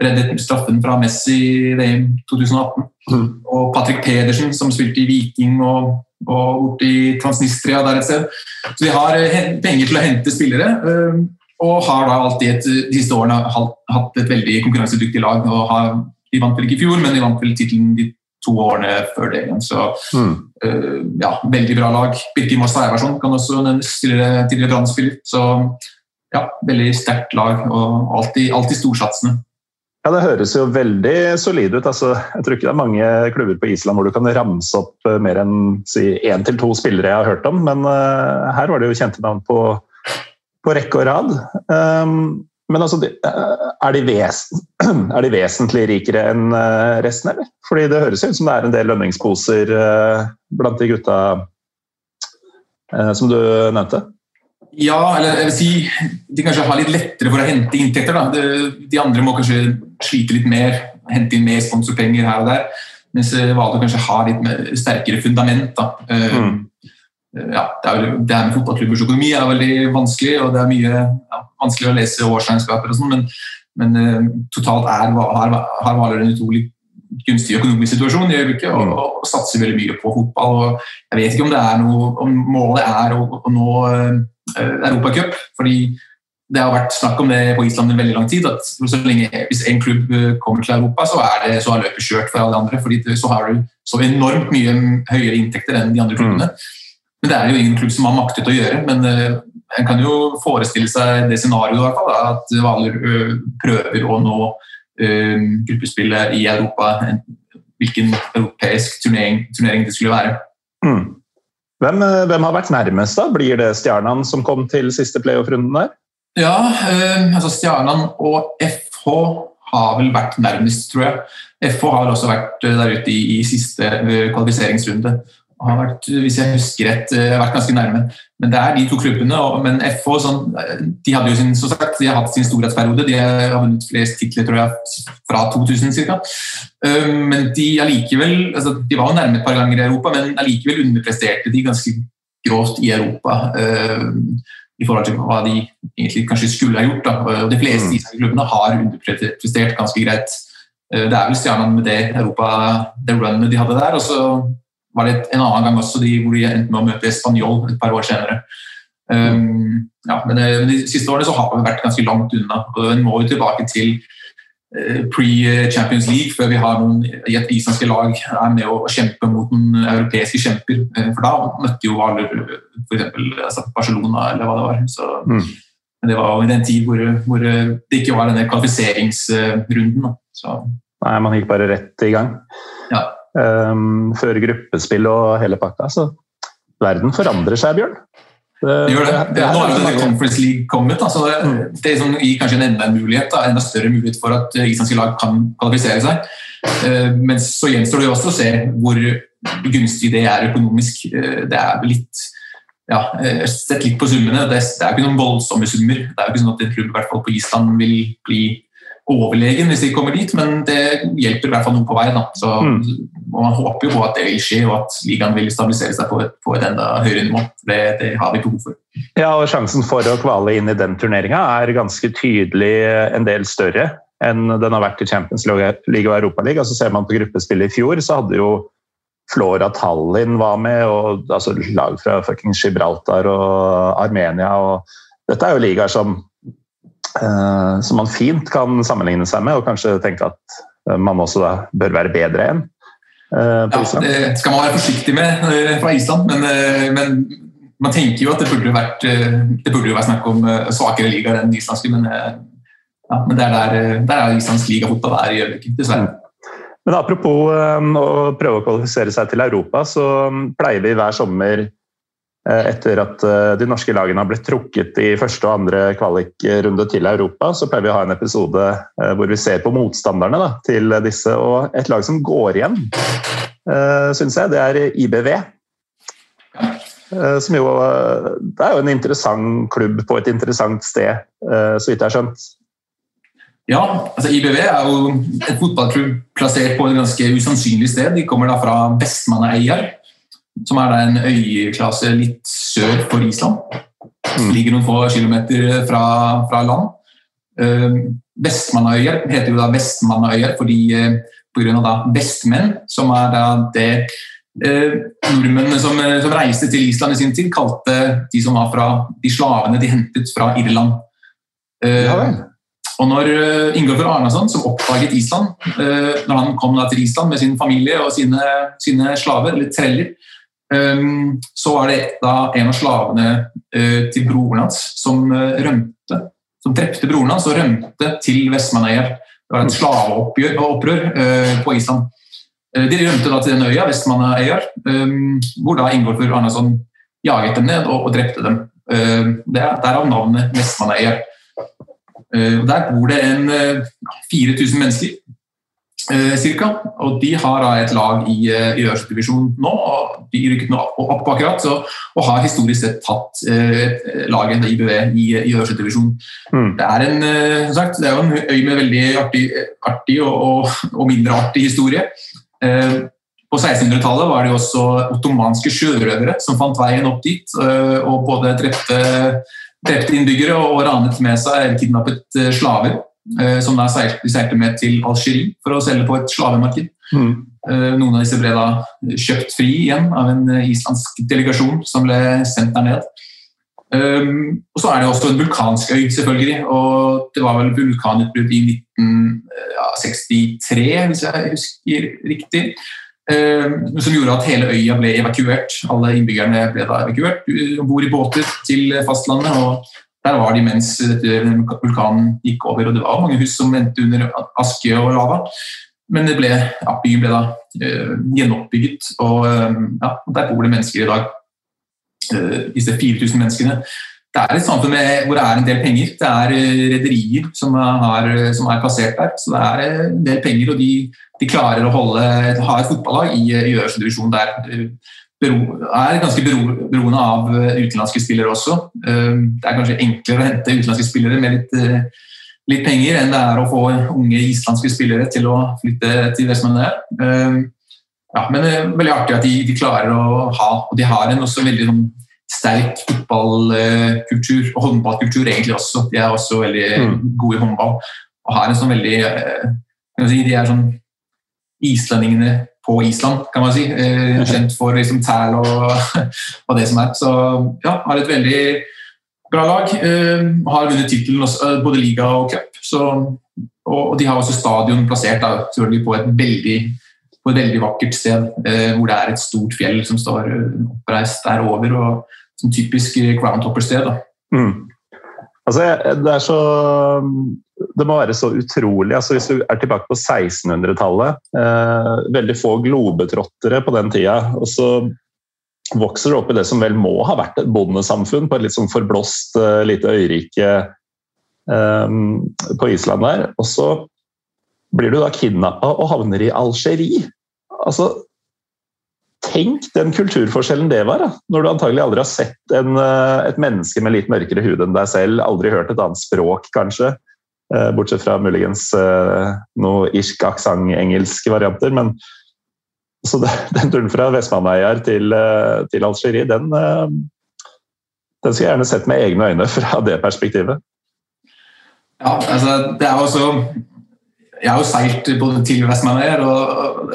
reddet straffen fra Messi i VM 2018. Mm. Og Patrick Pedersen, som spilte i Viking og, og borte i Transnistria der et sted. Så vi har eh, penger til å hente spillere. Eh, og har da alltid et, de siste årene hatt et veldig konkurransedyktig lag. og har, De vant vel ikke i fjor, men de vant vel tittelen de to årene før det igjen. Så mm. uh, ja, veldig bra lag. Birker Moss Ivarsson kan også nevnes, tidligere, brannspiller. Så ja, veldig sterkt lag og alltid, alltid storsatsende. Ja, Det høres jo veldig solid ut. Altså, jeg tror ikke det er mange klubber på Island hvor du kan ramse opp eh, mer enn si, én til to spillere jeg har hørt om, men uh, her var det jo kjente navn på, på rekke og rad. Um, men altså, eh, er de, ves er de, vesentlig rikere enn resten, eller? Fordi det høres jo ut som det er en del lønningsposer uh, blant de gutta uh, som du nevnte? Ja, eller jeg vil si de kanskje har litt lettere for å hente inntekter. Da. De, de andre må kanskje slite litt mer, hente inn mer sponsorpenger her og der. Mens eh, kanskje har litt sterkere fundament. Da. Eh, mm. Ja, det, er, det her med fotballklubbers økonomi er veldig vanskelig, og det er mye ja, vanskelig å lese årsregnskaper og sånn, men, men totalt er, har, har Hvaler en utrolig gunstig økonomisk situasjon i øyeblikket og, mm. og, satser veldig mye på fotball. og Jeg vet ikke om, det er noe, om målet er å, å nå uh, Europacup. fordi det har vært snakk om det på Island i veldig lang tid. at så lenge, Hvis en klubb eh, kommer til Europa, så er det så er løpet kjørt for alle andre. fordi Så har du så enormt mye høyere inntekter enn de andre klubbene. Mm. Men det er jo ingen klubb som har maktet å gjøre. Men uh, en kan jo forestille seg det scenarioet i hvert fall, at Hvaler uh, prøver å nå uh, gruppespillet i Europa. Hvilken europeisk turnering, turnering det skulle være. Mm. Hvem, hvem, har vært nærmest? da? Blir det Stjernan som kom til siste playoff-runden der? Ja, eh, altså Stjernan og FH har vel vært nærmest, tror jeg. FH har også vært eh, der ute i, i siste øh, kvalifiseringsrunde. har vært, hvis jeg husker rett, eh, vært ganske nærme. Men det er de to klubbene. Og, men FH sånn, de hadde jo sin, som sagt, de har hatt sin storhetsperiode. De har vunnet flest titler tror jeg, fra 2000 ca. Men de allikevel altså, De var jo nærme et par ganger i Europa, men allikevel underpresterte de ganske grovt i Europa. I forhold til hva de egentlig kanskje skulle ha gjort. Da. Og De fleste mm. klubbene har underprestert ganske greit. Det er vel stjernene med det Europa, det runnet de hadde der. og så var det en annen gang også de, hvor de endte med å møte Spanjol et par år senere. Um, ja, men eh, De siste årene så har vi vært ganske langt unna. og Vi må jo tilbake til pre-Champions League før vi har noen i et islandske lag er med å kjempe mot noen europeiske kjemper. Uh, for da møtte jo Hvaler f.eks. Altså Barcelona eller hva det var. Så, mm. Men det var jo i den tid hvor, hvor, det ikke var denne kvalifiseringsrunden. Så. Nei, man gikk bare rett i gang. Ja um, før gruppespill og hele pakka. Så verden forandrer seg, Bjørn. Det, gjør det. det, Nå er jo denne Conference League kommet. Altså det, mm. som gir kanskje en enda, en mulighet, da, enda større mulighet for at islandske lag kan kvalifisere seg. Uh, men så gjenstår det jo også å se hvor gunstig det er økonomisk. Uh, det er litt ja, sett litt på summene. Det, det er ikke noen voldsomme summer. Det er jo ikke sånn at en klubb i hvert fall på Island vil bli overlegen hvis de kommer dit, men det hjelper i hvert fall noe på vei. Da. Så, mm. Man håper jo på at det vil skje, og at ligaen vil stabilisere seg på et, på et enda høyere nivå. Det, det, har vi behov for. Ja, og Sjansen for å kvale inn i den turneringa er ganske tydelig en del større enn den har vært i Champions League og Europaligaen. Altså, ser man på gruppespillet i fjor, så hadde jo Flora Tallinn var med, og altså, lag fra Gibraltar og Armenia. og Dette er jo ligaer som Eh, som man fint kan sammenligne seg med, og kanskje tenke at eh, man også da bør være bedre enn. Eh, ja, det skal man være forsiktig med fra Island, men, men man tenker jo at det burde vært det burde jo være snakk om svakere liga enn islandske, men, ja, men det er der, der er islandsk ligafotball er i øyeblikket, dessverre. Men apropos å prøve å kvalifisere seg til Europa, så pleier vi hver sommer Eh, etter at eh, de norske lagene har blitt trukket i første og andre kvalikrunde til Europa, så pleier vi å ha en episode eh, hvor vi ser på motstanderne da, til disse. Og et lag som går igjen, syns jeg, det er IBV. Som jo Det er jo en interessant klubb på et interessant sted, så vidt jeg har skjønt. Ja, altså IBV er jo en fotballklubb plassert på et ganske usannsynlig sted. De kommer da fra Vestmannaøyer som er en øyeklasse litt sør for Island. Mm. Ligger noen få kilometer fra, fra land. Uh, Vestmannaøyer heter jo da Vestmannaøyer fordi uh, pga. vestmenn, som er da det uh, nordmennene som, uh, som, reiste til Island i sin tid, kalte de som var fra de slavene de hentet fra Irland. Uh, ja, og når uh, Ingolfur Arnason, som oppdaget Island, når han kom til Island med sin familie og sine, sine slaver, eller treller, Ehm, så var det da en av slavene eh, til broren hans som eh, rømte. Som drepte broren hans og rømte til Vestmanøyer. Det var et slaveopprør eh, på Island. De rømte da til den øya, Vestmanøyer, ehm, hvor da Ingolfur Arnason jaget dem ned og, drepte dem. Ehm, Derav navnet Vestmanøyer. Der bor det en 4000 mennesker cirka. Og de har da et lag i, i øverste divisjon nå. og De rykket nå opp akkurat så, og har historisk sett tatt eh, laget IBV i, i Øverstdivisjon. Mm. Det er en som sagt, det er jo en øy med veldig artig, artig og, og, og, mindre artig historie. Eh, på 1600-tallet var det også ottomanske sjørøvere som fant veien opp dit. og både drepte, drepte innbyggere og ranet med seg eller kidnappet slaver. Eh, som da seilte, med til Algerie for å selge på et slavemarked. Mm. Eh, noen av disse ble da kjøpt fri igjen av en eh, islandsk delegasjon som ble sendt der ned. Um, og så er det også en vulkansk øy, selvfølgelig. og Det var vel vulkanutbrudd i 1963, hvis jeg husker riktig. Um, som gjorde at hele øya ble evakuert. Alle innbyggerne ble da evakuert om bord i båter til fastlandet. og der var de mens vulkanen gikk over, og det var mange hus som endte under aske og lava. Men ble, ja, byen ble da uh, gjenoppbygget, og uh, ja, der bor det mennesker i dag. Uh, disse 4000 menneskene. Det er et samfunn med, hvor det er en del penger. Det er rederier som, som, er plassert der. Så det er en del penger, og de, de klarer å holde, ha et fotballag i, i øverste divisjon der er ganske beroende av utenlandske spillere også. Det er kanskje enklere å hente utenlandske spillere med litt, litt penger enn det er å få unge islandske spillere til å flytte til Vestmannaøya. Ja, men det er veldig artig at de, de, klarer å ha Og de har en også veldig sånn, sterk fotballkultur og håndballkultur egentlig også. De er også veldig mm. gode i håndball og har en sånn veldig si, De er sånn islendingene på Island, kan man si. Eh, kjent for liksom tæl og, og, det som er. Så ja, har et veldig bra lag. Eh, har vunnet tittelen eh, både liga og cup. Så, og, de har også stadion plassert da, på et veldig på et veldig vakkert sted hvor det er et stort fjell som står oppreist der over. og som typisk groundhopper-sted. Mm. Altså, det er så Det må være så utrolig. Altså, hvis du er tilbake på 1600-tallet eh, Veldig få globetrottere på den tida. Og så vokser du opp i det som vel må ha vært et bondesamfunn på et litt sånn forblåst eh, lite øyrike eh, på Island der. Og så blir du da kidnappa og havner i Algerie. Altså, Tenk den kulturforskjellen det var, da. når du antagelig aldri har sett en, eh, et menneske med litt mørkere hud enn deg selv, aldri hørt et annet språk, kanskje. Eh, bortsett fra muligens eh, noe irsk aksent-engelske varianter. Men så den turen fra Vestmannaeier til, til Algerie, den, den skulle jeg gjerne sett med egne øyne fra det perspektivet. Ja, altså det er også Jeg har jo seilt både til Vestmannaeier og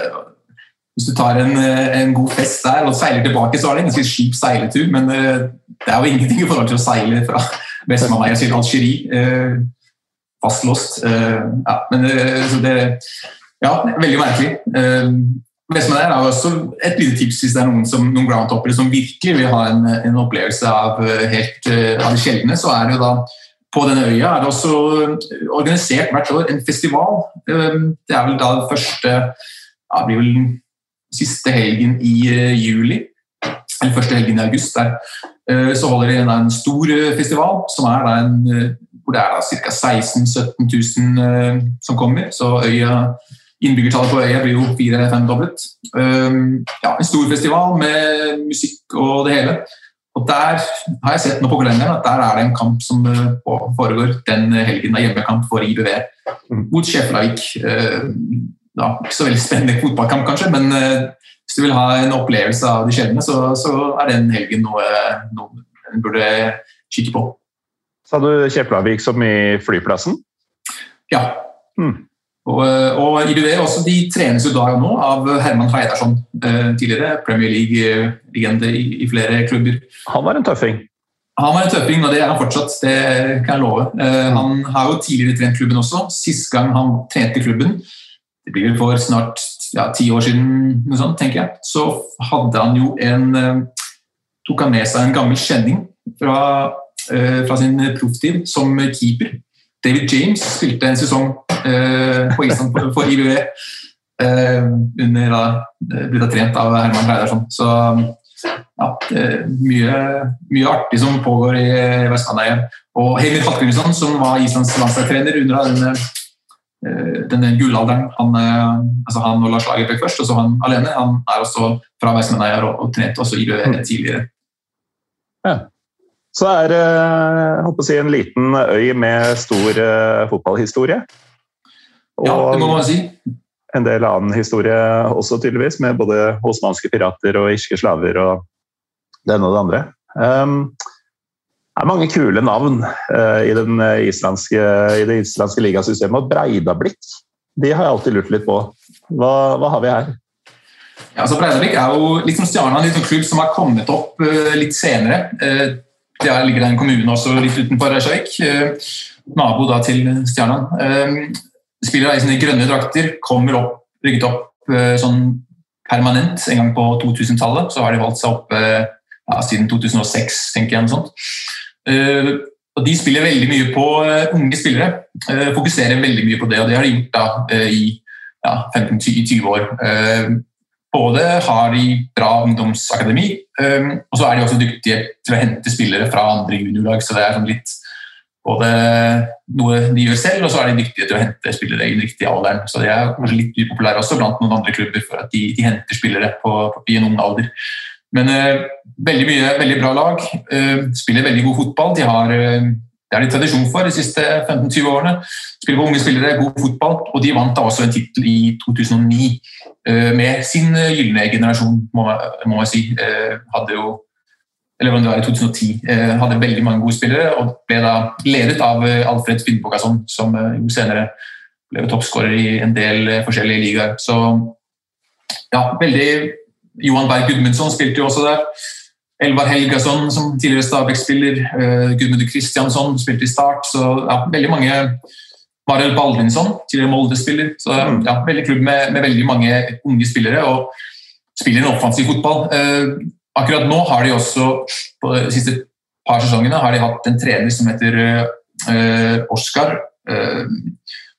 hvis du tar en, eh, en, god fest der og seiler tilbake, så er det en ganske skip seiletur. Men det er jo ingenting i forhold til å seile fra Vest-Mamaya til Algerie. Fastlåst. Uh, ja, men så det Ja, veldig merkelig. Vest-Mamaya er også et lite tips hvis det er noen, som, noen groundtoppere som virkelig vil ha en, en opplevelse av, helt, av det sjeldne, så er det jo da på denne øya er det også organisert hvert år en festival. Det er vel da den første ja, blir vel siste helgen i eh, juli, eller første helgen i august, der, eh, så holder de en stor eh, festival som er en, hvor det er ca. 16 000-17 000 som kommer. Så øya, innbyggertallet på øya blir jo fire-femdoblet. Ja, en stor festival med musikk og det hele. Og Der har jeg sett nå på kalenderen at der er det en kamp som foregår den helgen. er hjemmekamp for IBV mot Skjeflavik ja, ikke så veldig spennende fotballkamp, kanskje, men uh, hvis du vil ha en opplevelse av de sjeldne, så, så, er den helgen noe, noe en burde kikke på. Sa du Kjeplavik som i flyplassen? Ja. Mm. Og, eh, og IBV også, de trenes jo da og nå av Herman Heidarsson, uh, tidligere Premier League-legende i, i, flere klubber. Han var en tøffing? Han var en tøffing, og det er han fortsatt. Det kan jeg love. Uh, han har jo tidligere trent klubben også. Sist gang han trente klubben, det blir vel for snart ja, ti år siden, noe sånt, tenker jeg, så hadde han jo en eh, Tok han med seg en gammel kjenning fra, eh, fra sin profftid som keeper. David James spilte en sesong eh, på Island for IBV. under da blitt trent av Herman Reidarsson. Så ja, mye, mye, artig som pågår i Vestlandet. Og Heimir Hallgrímsson, som var Islands landslagstrener under denne Eh, denne gullalderen. Han, eh, altså han og Lars Lagerbäck først, og så han alene. Han er også fra Weissmann-Eier og, og trente også IVV IBV tidligere. Ja. Så er det å si, en liten øy med stor uh, fotballhistorie. Og ja, det må man si. En del annen historie også, tydeligvis, med både osmanske pirater og irske slaver og det ene og det andre. Um, det er mange kule navn uh, i, islandske, i, det islandske ligasystemet. Og Breidablikk de har jeg alltid lurt litt på. Hva, hva har vi her? Ja, altså Breidablikk er jo liksom Stjarna, en liten klubb som har kommet opp uh, litt senere. Uh, det ligger det en kommune også litt utenfor Reykjavik. nabo da til Stjarnan. spiller i sine grønne drakter, kommer opp, rygget opp sånn permanent en gang på 2000-tallet. Så har de valgt seg opp ja, siden 2006, tenker jeg. noe sånt. Eh, og De spiller veldig mye på eh, unge spillere. Eh, fokuserer veldig mye på det, og det har de gjort da i ja, 15-20 år. Både har de bra ungdomsakademi, og så er de også dyktige til å hente spillere fra andre juniorlag. så det er sånn litt både noe de gjør selv, og så er de dyktige til å hente spillere i den riktige alderen. Så de er kanskje litt upopulære også blant noen andre klubber for at de, de henter spillere på, på, i en ung alder. Men uh, veldig mye, veldig bra lag. Uh, spiller veldig god fotball. De har, uh, det er de tradisjon for de siste 15-20 årene. Spiller på unge spillere, god fotball. Og de vant da også en tittel i 2009 med sin gylne generasjon, må, jeg si. hadde jo eller om det var i 2010, hadde veldig mange gode spillere og ble da ledet av Alfred Finnbogason, som jo senere ble toppskårer i en del forskjellige ligaer. Så ja, veldig Johan Berg Gudmundsson spilte jo også der. Elvar Helgason, som tidligere Stabæk-spiller. Uh, Gudmund Kristiansson spilte i Start. Så ja, veldig mange Mariel Baldvinsson, tidligere Molde-spiller. Så mm. ja, veldig klubb med, med, veldig mange unge spillere, og spiller en offensiv fotball. Uh, akkurat nå har de også, på de siste par sesongene, har de hatt en trener som heter uh, Oskar.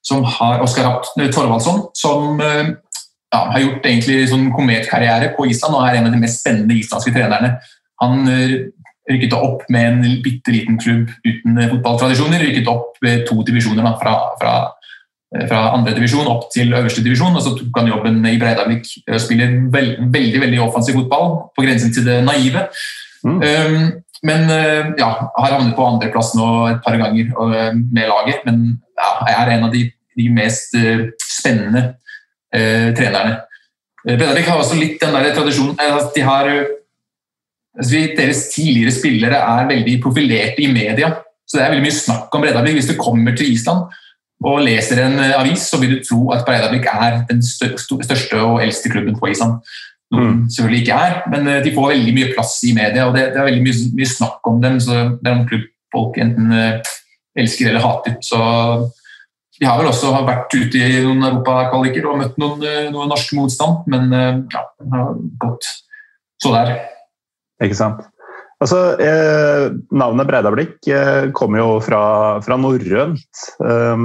som har Oskar Torvaldsson, som ja, har gjort egentlig sånn kometkarriere på Island og er en av de mest spennende islandske trenerne. Han eh, rykket opp med en bitte liten klubb uten fotballtradisjoner. Rykket opp to divisjoner fra, fra, eh, fra andre divisjon opp til øverste divisjon. og Så tok han jobben i Breidablikk. Spiller veld, veldig veldig offensiv fotball, på grensen til det naive. Mm. Um, men eh, ja, har havnet på andreplass nå et par ganger med laget. Men ja, jeg er en av de, de mest spennende uh, trenerne. Eh, har også litt den der tradisjonen eh, at de har Deres tidligere spillere er veldig profilerte i media. Så det er veldig mye snakk om Breidablikk. Hvis du kommer til Island og leser en avis, så vil du tro at Breidablikk er den største og eldste klubben på Island. Noen mm. selvfølgelig ikke er, men de får veldig mye plass i media, og det, det er veldig mye, mye, snakk om dem. så Det er noen klubb folk enten elsker eller hater. Så de har vel også vært ute i noen europakvaliker og møtt noen, eh, noen norsk motstand, men eh, ja, gått så der. Ikke sant. Altså, eh, navnet Breidablikk eh, kommer jo fra, fra norrønt. Eh,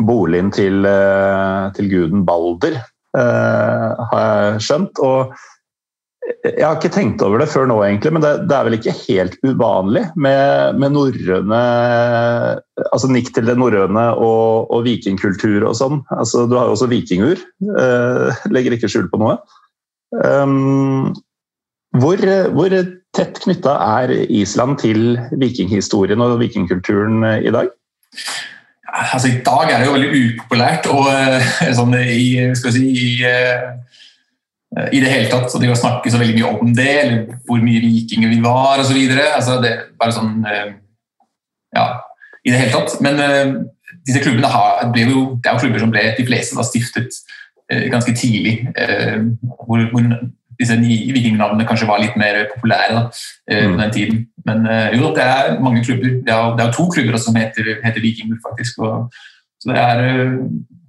boligen til, eh, til, guden Balder, har jeg skjønt. Og jeg har ikke tenkt over det før nå, egentlig, men det, det er vel ikke helt uvanlig med, med norrøne Altså nikk til det norrøne og, og vikingkultur og sånn. Altså, du har jo også vikingur. Uh, legger ikke skjul på noe. Um, hvor, hvor, tett knytta er Island til vikinghistorien og vikingkulturen i dag? Altså, I dag er det jo veldig upopulært og uh, sånn i, si, i uh i det hele tatt. Så det å snakke så veldig mye om det, eller hvor mye vikinger vi var osv. Altså, det er bare sånn eh, Ja, i det hele tatt. Men disse klubbene har, ble jo, det er jo klubber som ble de fleste da stiftet ganske tidlig. Hvor, hvor, disse vikingnavnene kanskje var litt mer populære da, mm. på den tiden. Men jo, det er mange klubber. Det er, det er to klubber som heter, heter Vikinger, faktisk. Og, så det er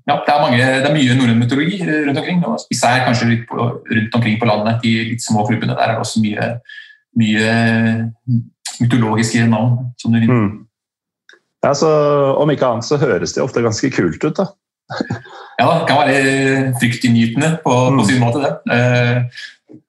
ja, det er, mange, det er mye norrøn mytologi rundt omkring. og Især kanskje litt på, rundt omkring på landet, de litt små klubbene. Der er det også mye, mye mytologiske navn. som du finner. Mm. Ja, så, om ikke annet så høres det ofte ganske kult ut, da. ja, det kan være fryktinngytende på, mm. på sin måte, det.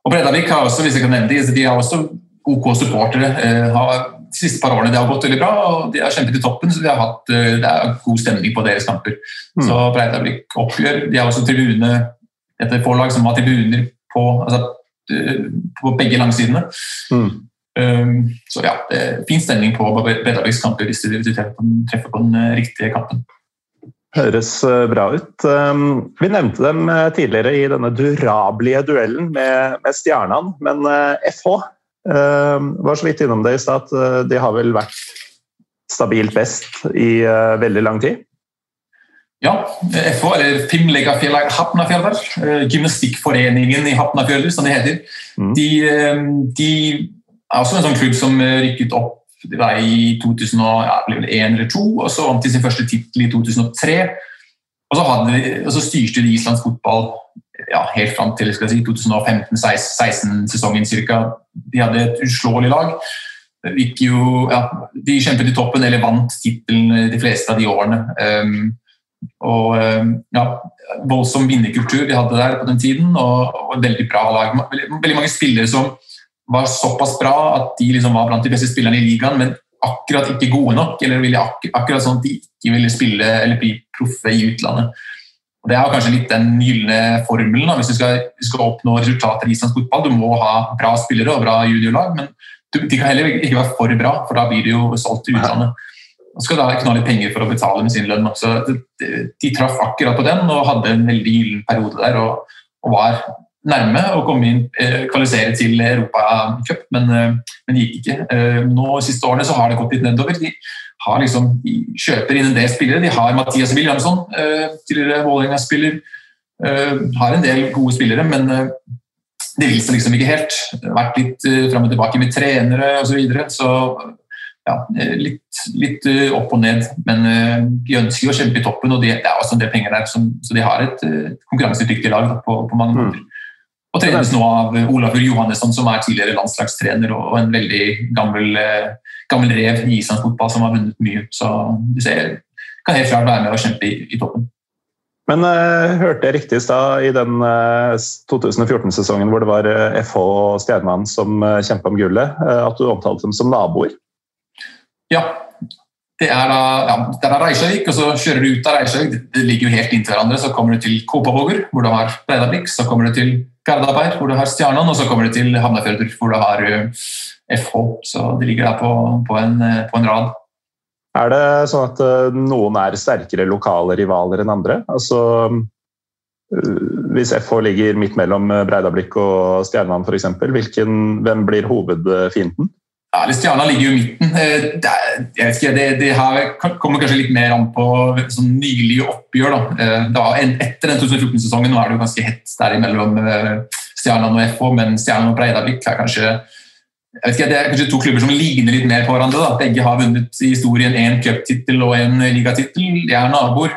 Og Bredavik har også, hvis jeg kan nevne det, de har også OK supportere. Eh, har de siste par årene det har gått veldig bra, og de har kjempet i toppen. så de har hatt, eh, Det er god stemning på deres kamper. Mm. Så Breidablikk oppgjør. De har også tribune, et forlag som har tribuner på, altså, eh, på begge langsidene. Mm. Um, så ja, det er fin stemning på Bredablikks kamper hvis de treffer på den riktige kampen. Høres bra ut. Um, vi nevnte dem tidligere i denne durablige duellen med, med Stjernan, men FH Ehm, var så vidt innom det i stad at eh, de har vel vært stabilt best i veldig lang tid? Ja, FH, eller Fimlegafjellag Hafnarfjörður, uh, gymnastikkforeningen i Hafnarfjörður, som det heter, mm. de, de, er også en sånn klubb som rykket opp det var i 2001 ja, eller 2002, og så vant de sin første tittel i 2003. Og så, hadde, og så styrte de islandsk fotball ja, helt fram til si, 2015-16-sesongen ca. De hadde et uslåelig lag. Jo, ja, de kjempet i toppen eller vant tittelen de fleste av de årene. Um, og um, ja, Voldsom vinnerkultur de hadde der på den tiden, og, og veldig bra lag. Veldig, mange spillere som var såpass bra at de liksom var blant de beste spillerne i ligaen, men akkurat ikke gode nok. Eller ak akkurat sånn at de ikke ville spille eller bli proffe i utlandet. Og Det er kanskje litt den gylne formelen. Da. Hvis du skal, skal, oppnå resultater i islandsk fotball. Du må ha bra spillere og bra juniorlag, men de kan heller ikke være for bra, for da blir de jo solgt til utlandet. Og skal da knalle litt penger for å betale med sin lønn. Så de, de traff akkurat på den og hadde en veldig gyllen periode der. Og, og, var nærme å komme inn, eh, kvalifisere til Europacup, men, eh, men det gikk ikke. Eh, nå siste årene så har det gått litt nedover. De har liksom, de kjøper inn en del spillere. De har Mathias Williamson, tidligere Vålerenga-spiller. Har en del gode spillere, men det vil seg liksom ikke helt. Det vært litt fram og tilbake med trenere osv. Så, videre, så ja, litt, litt, opp og ned. Men de ønsker å kjempe i toppen, og det er også en del penger der. Så de har et konkurransedyktig lag på, på mange måter. Mm. Og trenes nå av Olafur Johannesson, som er tidligere landslagstrener og en veldig gammel, eh, gammel rev i islandsk fotball som har vunnet mye. Så du ser, kan helt klart være med og kjempe i, i toppen. Men uh, hørte jeg riktig i stad, i den uh, 2014-sesongen hvor det var uh, FH og Stjernemann som uh, kjempa om gullet, at du omtalte dem som naboer? Ja, det er da ja, det er Reykjavik, og så kjører du ut av Reykjavik. Det, det ligger jo helt inntil hverandre. Så kommer du til Kopavågur, hvor du har Breidablikk. Så kommer du til Gardaberg, hvor du har Stjernan, og så kommer du til Hamnafjörður, hvor du har FH. Eh, så de ligger der på, på, en, eh, på, en, rad. Er det sånn at eh, noen er sterkere lokale rivaler enn andre? Altså, hvis FH ligger midt mellom Breidablikk og Stjernan f.eks., hvem blir hovedfienden? Ja, Stjerna ligger jo i midten. Eh, det, jeg vet ikke, det, det her kommer kanskje litt mer an på sånn nylige oppgjør. Da. Eh, da etter den 2014-sesongen nå er det jo ganske hett der mellom eh, Stjernan og FH, men Stjernan og Breidablikk er kanskje jeg vet ikke, Det er kanskje to klubber som ligner litt mer på hverandre. Da. Begge har vunnet i historien én cuptittel og en ligatittel. De er naboer.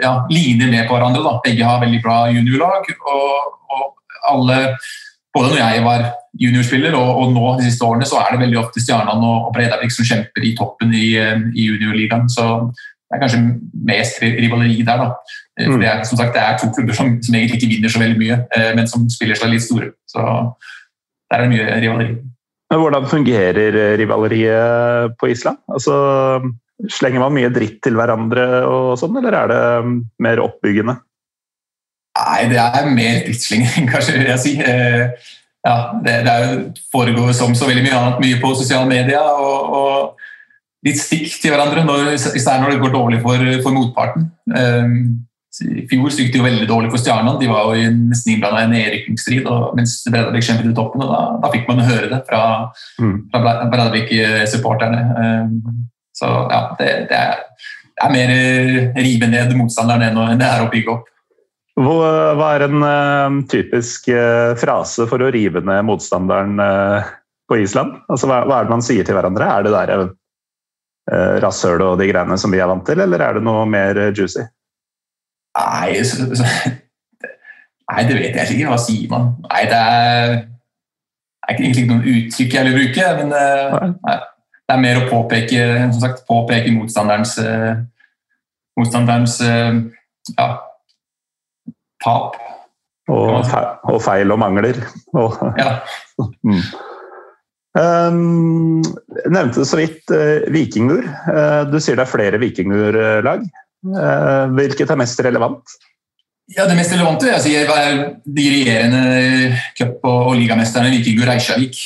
Ja, ligner mer på hverandre. Da. Begge har veldig bra juniorlag. og, og alle både når jeg var juniorspiller og, og, nå de siste årene, så er det veldig ofte Stjernan og, og Breidablikk som kjemper i toppen i, eh, i juniorligaen. Så det er kanskje mest rivaleri der. da. Eh, for det er, som sagt, det er to klubber som, som, egentlig ikke vinner så veldig mye, eh, men som spiller seg litt store. Så der er det mye rivaleri. Men Hvordan fungerer rivaleriet på Island? Altså, Slenger man mye dritt til hverandre, og sånn, eller er det mer oppbyggende? Nei, det er mer utslinger, kanskje, vil jeg si. Eh, ja, det, det foregår som så veldig mye annet, mye på sosiale medier. Og, og, litt stikk til hverandre, når, især når det går dårlig for, for motparten. Eh, I fjor gikk det jo veldig dårlig for Stjernan. De var jo nesten innblanda i en nedrykningsstrid mens Breidablikk kjempet i toppen. og da, da, fikk man høre det fra, mm. fra Breidablikk-supporterne. Eh, så ja, det, det, er, det er mer rive ned motstanderen enn det er å bygge opp. Hva er en uh, typisk uh, frase for å rive ned motstanderen på Island? Altså, hva, er det man sier til hverandre? Er det der uh, rasshølet og de greiene som vi er vant til, eller er det noe mer juicy? Nei, så, så, nei, det vet jeg ikke. Hva sier man? Nei, det er, det er egentlig ikke noen uttrykk jeg vil bruke. men nei, det er mer å påpeke, sagt, påpeke motstanderens, motstanderens ja, tap. Og, og feil og mangler. Og, ja. mm. Um, nevnte så vidt uh, Vikingur. Uh, du sier det er flere Vikingur-lag. Uh, hvilket er mest relevant? Ja, Det mest relevante jeg sier, er de regjerende cup- og, og ligamesterne Vikingur Reykjavik.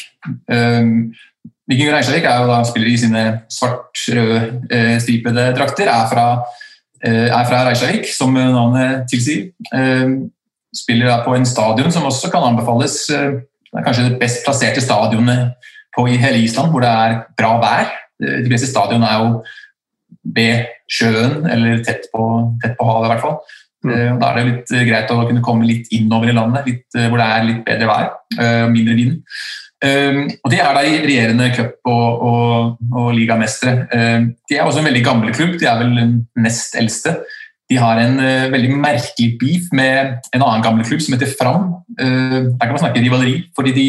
Um, Vikingur Reykjavik er jo da spiller i sine svart-røde stripede drakter. er fra Eh, er fra Reykjavik, som navnet tilsier. Spiller spiller på en stadion som også kan anbefales. Eh, det er kanskje det best plasserte stadionet på i hele Island, hvor det er bra vær. De fleste stadionene er jo ved sjøen eller tett på, tett på havet, i hvert fall. Mm. Da er det litt greit å kunne komme litt innover i landet, litt, hvor det er litt bedre vær mindre vind. Um, og De er da regjerende cup- og, og, og ligamestere. Um, de er også en veldig gammel klubb, de er vel den nest eldste. De har en uh, veldig merkelig beef med en annen gammel klubb som heter Fram. Uh, der kan man snakke rivaleri, fordi de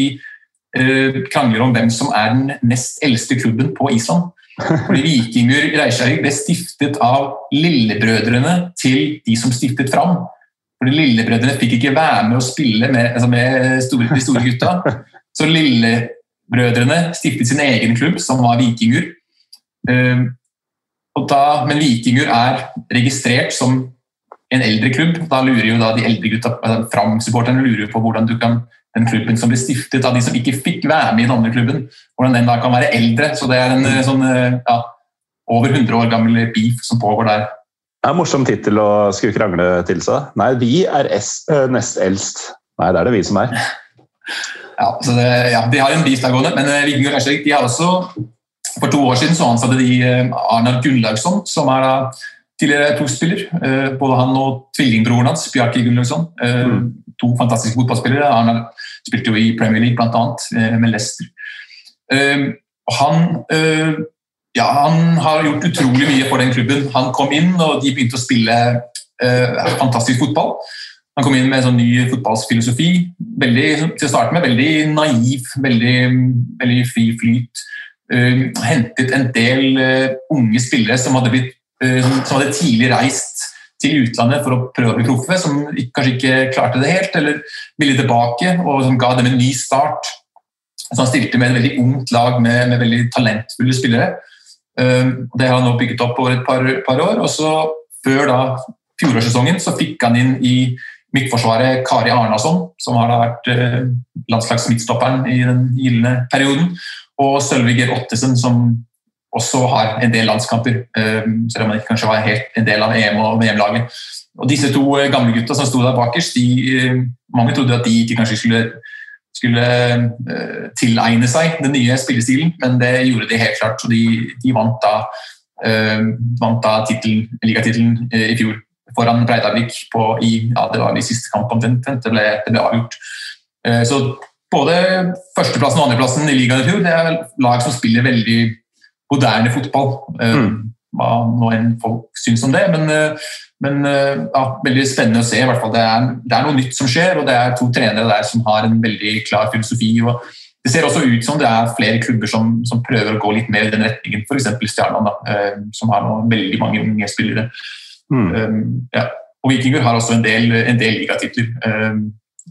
uh, krangler om hvem som er den nest eldste klubben på Island. Fordi Vikinger Reykjavik ble stiftet av lillebrødrene til de som stiftet Fram. Fordi Lillebrødrene fikk ikke være med å spille med, altså med store, de store gutta. Så lillebrødrene stiftet sin egen klubb, som var Vikingur. Ehm, da, men Vikingur er registrert som en eldre klubb. Da lurer jo da de eldre gutta, altså Fram-supporterne lurer på hvordan du kan den klubben som ble stiftet av de som ikke fikk være med i den andre klubben, hvordan den da kan være eldre. Så det er en eh, sånn ja, over 100 år gammel beef som pågår der. Det er en morsom tittel å skulle krangle til seg. Nei, vi er nest eldst. Nei, det er det vi som er. Ja, så det, ja De har en beef der gående, men Viking og Rashek de har også For to år siden så ansatte de Arnar Gunnlaugsson, som er da tidligere toppspiller. Eh, både han og tvillingbroren hans, Bjarki Gunnlaugsson. Eh, mm. To fantastiske fotballspillere. Arnar spilte jo i Premier League, bl.a. Eh, med Leicester. Han, ja, han har gjort utrolig mye for den klubben. Han kom inn, og de begynte å spille fantastisk fotball. Han kom inn med en sånn ny fotballfilosofi. Veldig, til å starte med veldig naiv, veldig, veldig fri flyt. Uh, hentet en del uh, unge spillere som hadde blitt uh, som hadde tidlig reist til utlandet for å prøve å bli proffe, som kanskje ikke klarte det helt, eller ville tilbake, og som ga dem en ny start. Så han stilte med et veldig ungt lag med, med veldig talentfulle spillere. Eh, det har han nå bygget opp over et par, par år. og så Før da fjorårssesongen så fikk han inn i midtforsvaret Kari Arnason, som har da vært eh, landslagsmidtstopperen i den gylne perioden, og Sølvi Ottesen, som også har en del landskamper, eh, selv om han ikke kanskje var helt en del av EM- og VM-laget. Og Disse to eh, gamle gutta som sto der bakerst, de, mange trodde at de ikke kanskje skulle, skulle tilegne seg den nye spillestilen, men det gjorde de helt klart. Så de, de vant da, vant da ligatittelen i fjor foran Breidablikk i ja, det var de siste kampene omtrent. Det ble, det ble avgjort. Så både førsteplassen og andreplassen i ligaen i fjor det er lag som spiller veldig moderne fotball. Eh, mm. Hva nå enn folk syns om det. Men, eh, men eh, ja, veldig spennende å se. i hvert fall. Det er, det er, noe nytt som skjer, og det er to trenere der som har en veldig klar filosofi. og Det ser også ut som det er flere klubber som, som prøver å gå litt mer i den retningen. F.eks. Stjernan som har veldig mange unge spillere. Mm. Um, ja. Og Vikinger har også en del, en del ligatitler. Um,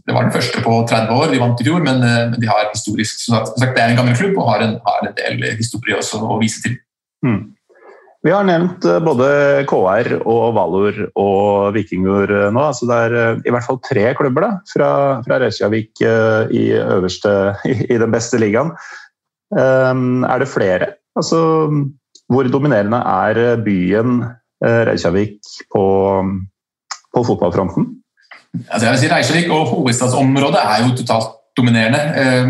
det var den første på 30 år, de vant i fjor, men, uh, men de har historisk som sagt, Det er en gammel klubb og har en, har en del historie også å vise til. Mm. Vi har nevnt eh, både KR og Valor og Vikingur eh, nå. altså Det er i hvert fall tre klubber da, fra, fra Reykjavik i, øverste, i den beste ligaen. Um, er det flere? Altså, hvor dominerende er byen Reykjavik på, på fotballfronten? Altså jeg vil si Reykjavik og hovedstadsområdet er jo totalt dominerende. Uh,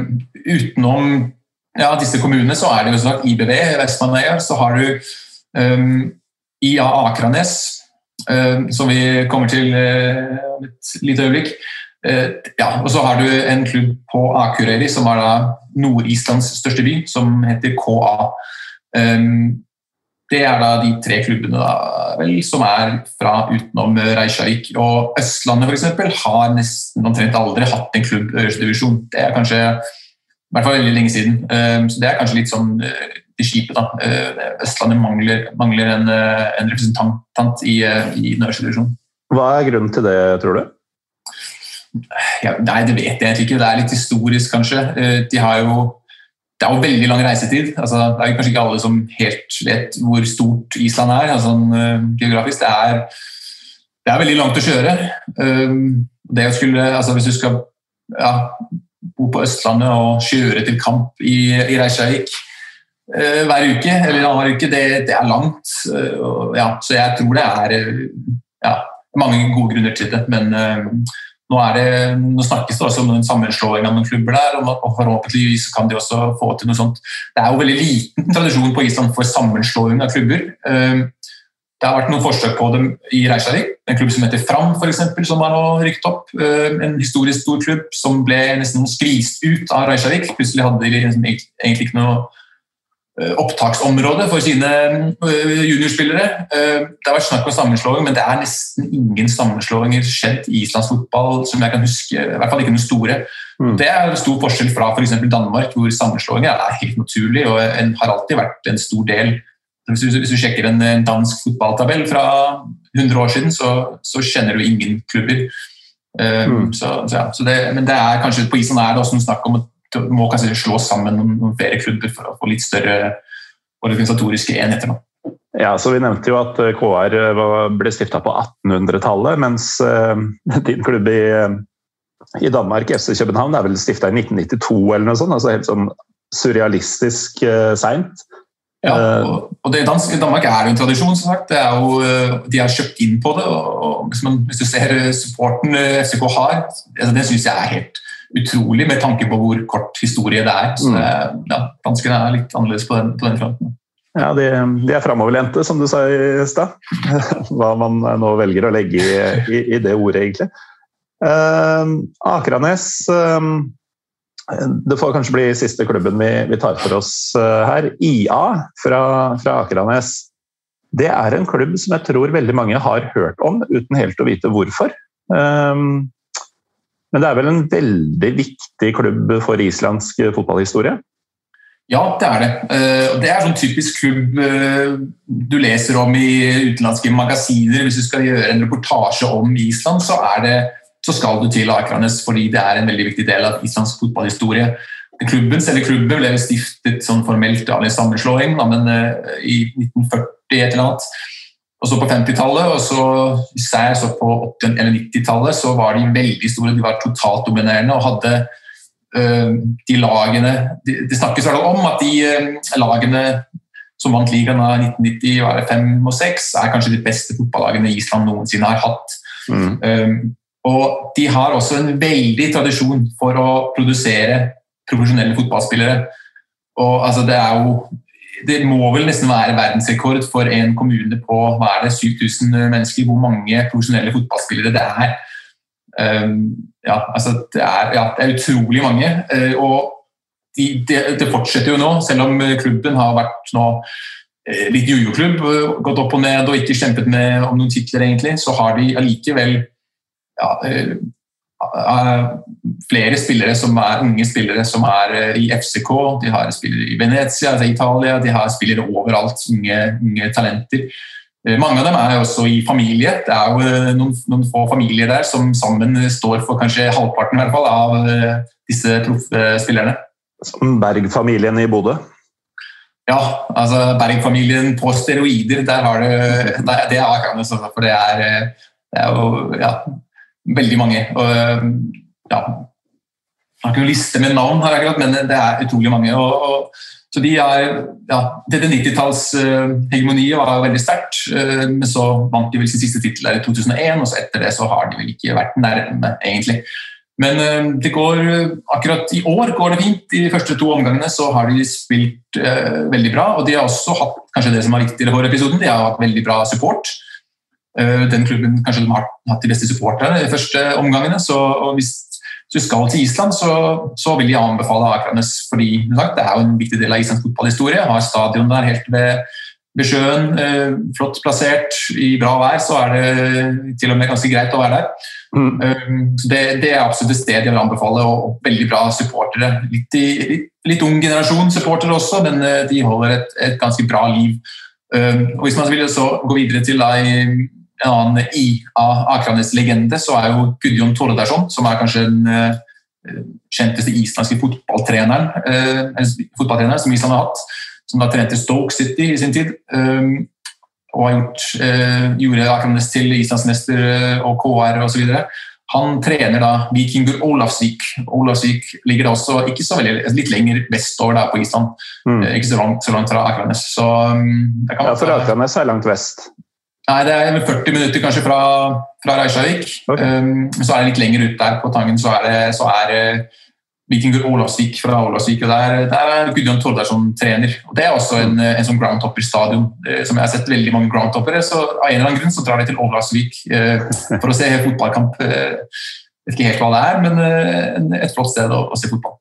utenom ja, disse kommunene så er det jo sagt IBV, Vestmanøya, Så har du um, IA Akranes, uh, som vi kommer til uh, et lite øyeblikk. ja, og så har du en klubb på Akureyri, som er da Nord-Islands største by, som heter KA. Um, det er da de tre klubbene da, vel, som er fra utenom Reykjavik. Og Østlandet for eksempel, har nesten omtrent aldri hatt en klubb øverste. Det er kanskje i hvert fall veldig lenge siden. Ehm, så det er kanskje litt sånn til skipet. da. Eh, Østlandet mangler, mangler en, eh, en, representant i, i den øverste divisjonen. Hva er grunnen til det, tror du? Ja, nei, det vet jeg egentlig ikke. Det er litt historisk, kanskje. De har jo det er jo veldig lang reisetid. Altså, det er jo kanskje ikke alle som helt vet hvor stort Island er altså, uh, geografisk. Det er, det er, veldig langt å kjøre. Uh, det å skulle, altså, hvis du skal ja, bo på Østlandet og kjøre til kamp i, i Reykjavik uh, hver uke eller annenhver uke, det, det, er langt. ja, så jeg tror det er ja, mange gode grunner til det. Men nå, det, nå, snakkes det også om en sammenslåing av noen klubber der, og forhåpentligvis kan de også få til noe sånt. Det er jo veldig liten tradisjon på Island for sammenslåing av klubber. Ehm, det har vært noen forsøk på dem i Reykjavik. En klubb som heter Fram, for eksempel, som har nå rykket opp. Ehm, en historisk stor klubb som ble nesten skvist ut av Reykjavik. Plutselig hadde de liksom egentlig ikke noe opptaksområde for sine eh, juniorspillere. Eh, det har vært snakk om sammenslåing, men det er nesten ingen sammenslåinger skjedd i islandsk fotball som jeg kan huske. I hvert fall ikke noen store. Mm. Det er stor forskjell fra f.eks. Danmark, hvor sammenslåinger er helt naturlig og har alltid vært en stor del. Hvis du, hvis du sjekker en, dansk fotballtabell fra 100 år siden, så, så kjenner du ingen klubber. Mm. Så, så, ja, så det, men det er kanskje på Island er det også noe snakk om at må kanskje slå sammen noen, flere klubber for å få litt større organisatoriske enheter. nå. Ja, så Vi nevnte jo at KR ble stifta på 1800-tallet, mens din klubb i, i Danmark, FC København, er vel stifta i 1992 eller noe sånt. altså Helt sånn surrealistisk seint. Ja, og, og det, Dansk, Danmark er jo en tradisjon, som sagt. Jo, de har kjøpt inn på det. og Hvis, man, hvis du ser supporten FCK har, altså det syns jeg er helt utrolig, med tanke på hvor kort historie det er. Så mm. ja, Danskene er litt annerledes på den, på den fronten. Ja, de, de er framoverlente, som du sa i stad. Hva man nå velger å legge i, i, i det ordet, egentlig. Eh, Akranes eh, det får kanskje bli siste klubben vi, vi tar for oss eh, her. IA fra, fra, Akranes. Det er en klubb som jeg tror veldig mange har hørt om, uten helt å vite hvorfor. Um, men det er vel en veldig viktig klubb for islandsk fotballhistorie? Ja, det er det. Eh, det er sånn typisk klubb eh, du leser om i utenlandske magasiner. Hvis du skal gjøre en reportasje om Island, så, det, så skal du til Akranes fordi det er en veldig viktig del av islandsk fotballhistorie. Klubben, selve klubben ble stiftet sånn formelt av en sammenslåing men eh, i 1940 et eller annet. Og så på 50-tallet og så især så på 80- eller 90-tallet så var de veldig store. De var totalt dominerende og hadde øh, de lagene Det de snakkes om at de øh, lagene som vant ligaen av 1990 var det 5 og 6, er kanskje de beste fotballagene Island noensinne har hatt. Mm. Um, og de har også en veldig tradisjon for å produsere profesjonelle fotballspillere. Og altså, det er jo det må vel nesten være verdensrekord for en kommune på hva er det, 7000 mennesker, hvor mange profesjonelle fotballspillere det er. Um, ja, altså det er, ja, det er utrolig mange. Uh, og de, det, det, fortsetter jo nå, selv om klubben har vært nå uh, litt jojo-klubb, uh, gått opp og ned og ikke kjempet med om noen titler, egentlig, så har de allikevel ja, flere spillere som er unge spillere som er eh, i FCK. De har spillere i Venezia, altså Italia, de har spillere overalt, unge, unge, talenter. Eh, mange av dem er også i familie. Det er jo eh, noen, noen få familier der som sammen står for kanskje halvparten i hvert fall, av disse proffspillerne. Som Berg-familien i Bodø? Ja, altså Berg-familien på steroider. Der har du, det er for det er, det er jo ja, veldig mange. Og, ja, jeg har ikke noen liste med navn, her men det er utrolig mange. Og, og, så de er, ja, Dette 90-tallshegemoniet uh, var veldig sterkt, uh, men så vant de vel sin siste tittel i 2001, og så etter det så har de vel ikke vært nærme, egentlig. Men uh, det går, akkurat i år går det fint. I de første to omgangene så har de spilt veldig bra. Og de har også hatt kanskje det som var viktigere for episoden, de har hatt veldig bra support. Eh, den klubben kanskje de har hatt de beste supporterne de første omgangene. Så hvis du skal til Island, så, så vil jeg anbefale Akranes. fordi sagt, Det er jo en viktig del av Islands fotballhistorie. Har stadion der helt ved, ved sjøen, eh, flott plassert. I bra vær så er det til og med ganske greit å være der. Mm. Um, det, det, er absolutt et sted jeg vil anbefale, og, veldig bra supportere. Litt, litt, litt ung generasjon supportere også, men de holder et, et ganske bra liv. Um, og Hvis man vil så gå videre til da, en annen i av Akranes legende, så er jo Gudjon Tordarsson, som er kanskje den uh, kjenteste islandske fotballtreneren, uh, fotballtreneren som Island har hatt. Som da trente Stoke City i sin tid. Um, og har gjort, uh, gjorde Akranes til islandsmester og KR osv. Han trener da Vikingur Olavsvik. Olavsvik ligger da også ikke så veldig, litt lenger vestover der på Island. Mm. Ikke så langt, så langt, fra Akranes. Så, um, ja, for Akranes er langt vest? Nei, det er 40 minutter kanskje fra, fra Reisjavik. Okay. Um, så er det litt lenger ut der på Tangen, så er det, så er det Vikingur Olavsvik fra Olavsvik. og Der, der er Gudjon som trener. og Det er også en, en sånn groundtopper-stadion. Eh, som Jeg har sett veldig mange groundtoppere, så av en eller annen grunn så drar de til Olavsvik eh, for å se fotballkamp. Eh, jeg vet ikke helt hva det er, men eh, et flott sted å, å se fotball.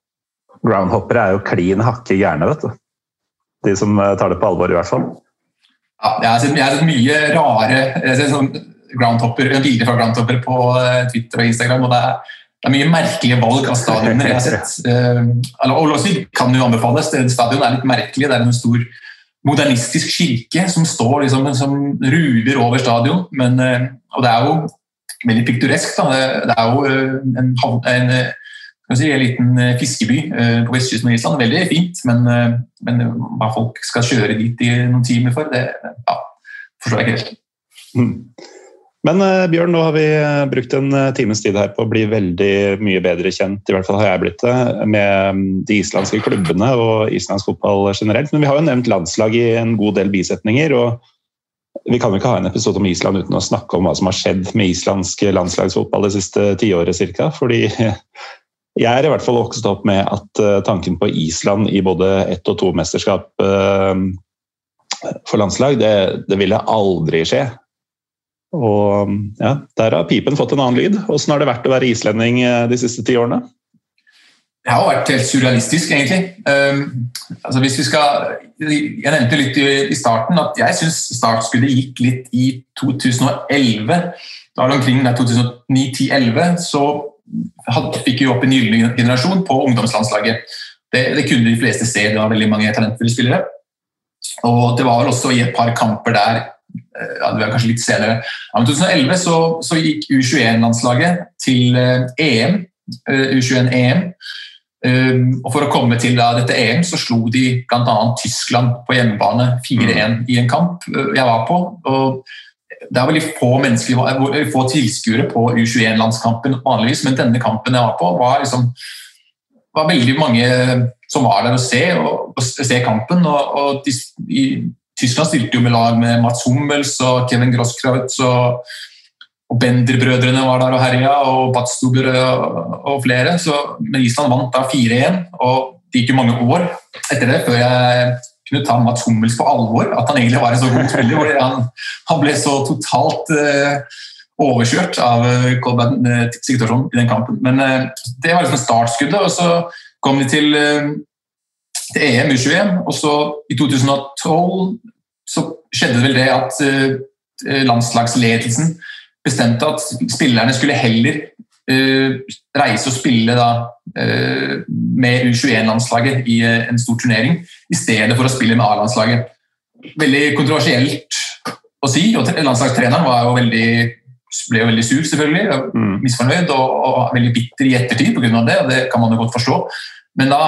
Groundhoppere er jo klin hakke gærne, vet du. De som eh, tar det på alvor, i hvert fall. Ja, jeg, har sett, jeg har sett mye rare jeg har sånn fra groundtopper på eh, Twitter og Instagram. og det er, det er mye merkelige valg av stadioner jeg har sett. Uh, Ålesvik kan jo anbefales. Stadion er litt merkelig. Det er en stor modernistisk kirke som står liksom, som ruver over stadion. Men, uh, og det er jo veldig piktoresk. Da. Det, er jo en, en, si, en liten eh, fiskeby eh, på vestkysten av Island. Veldig fint, men, eh, men hva folk skal kjøre dit i noen timer for, det ja, forstår jeg ikke helt. Mm. Men Bjørn, nå har vi brukt en times tid her på å bli veldig mye bedre kjent, i hvert fall har jeg blitt det, med de islandske klubbene og islandsk fotball generelt. Men vi har jo nevnt landslag i en god del bisetninger. og vi kan jo ikke ha en episode om Island uten å snakke om hva som har skjedd med islandsk landslagsfotball det siste tiåret ca. Fordi jeg er i hvert fall vokst opp med at uh, tanken på Island i både ett og to mesterskap uh, for landslag, det, det, ville aldri skje. Og ja, der har pipen fått en annen lyd. Åssen har det vært å være islending uh, de siste ti årene? Det har vært helt surrealistisk, egentlig. Um, altså hvis vi skal, Jeg nevnte litt i, starten at jeg syns startskuddet gikk litt i 2011. Da omkring 2009-10-11 så fikk jo opp en gyllen generasjon på ungdomslandslaget. Det, det, kunne de fleste se, det var veldig mange talentfulle spillere. Og det var vel også i et par kamper der eh, ja, det var kanskje litt senere. Ja, men 2011 så, så gikk U21-landslaget til EM, U21-EM. Og For å komme til da, dette EM så slo de bl.a. Tyskland på hjemmebane 4-1 i en kamp eh, jeg var på. og det er veldig få få tilskuere på U21-landskampen vanligvis, men denne kampen jeg var på, var, liksom, var veldig mange som var der og se, og, og se kampen. Og, og de, i, Tyskland stilte jo med lag med Mats Hummels og Kevin Grosskreutz og, og Bender-brødrene var der og herja, og Batstuber og, og flere. Så, men Island vant da 4-1, og det gikk jo mange år etter det før jeg kunne ta Mats Hummels på alvor. At han egentlig var en så god spiller. Han, han, ble så totalt uh, overkjørt av Kolbein uh, eh, Sigurdsson i den kampen. Men uh, det var liksom startskuddet. og Så kom de til, til EM U21, og så i 2012 så skjedde det vel det at landslagsledelsen bestemte at spillerne skulle heller reise og spille da, med U21-landslaget i en stor turnering i stedet for å spille med A-landslaget. Veldig kontroversielt å si, og landslagstreneren var jo veldig, ble jo veldig sur, selvfølgelig. Mm. Misfornøyd og, og, veldig bitter i ettertid pga. det, og det kan man jo godt forstå. Men da,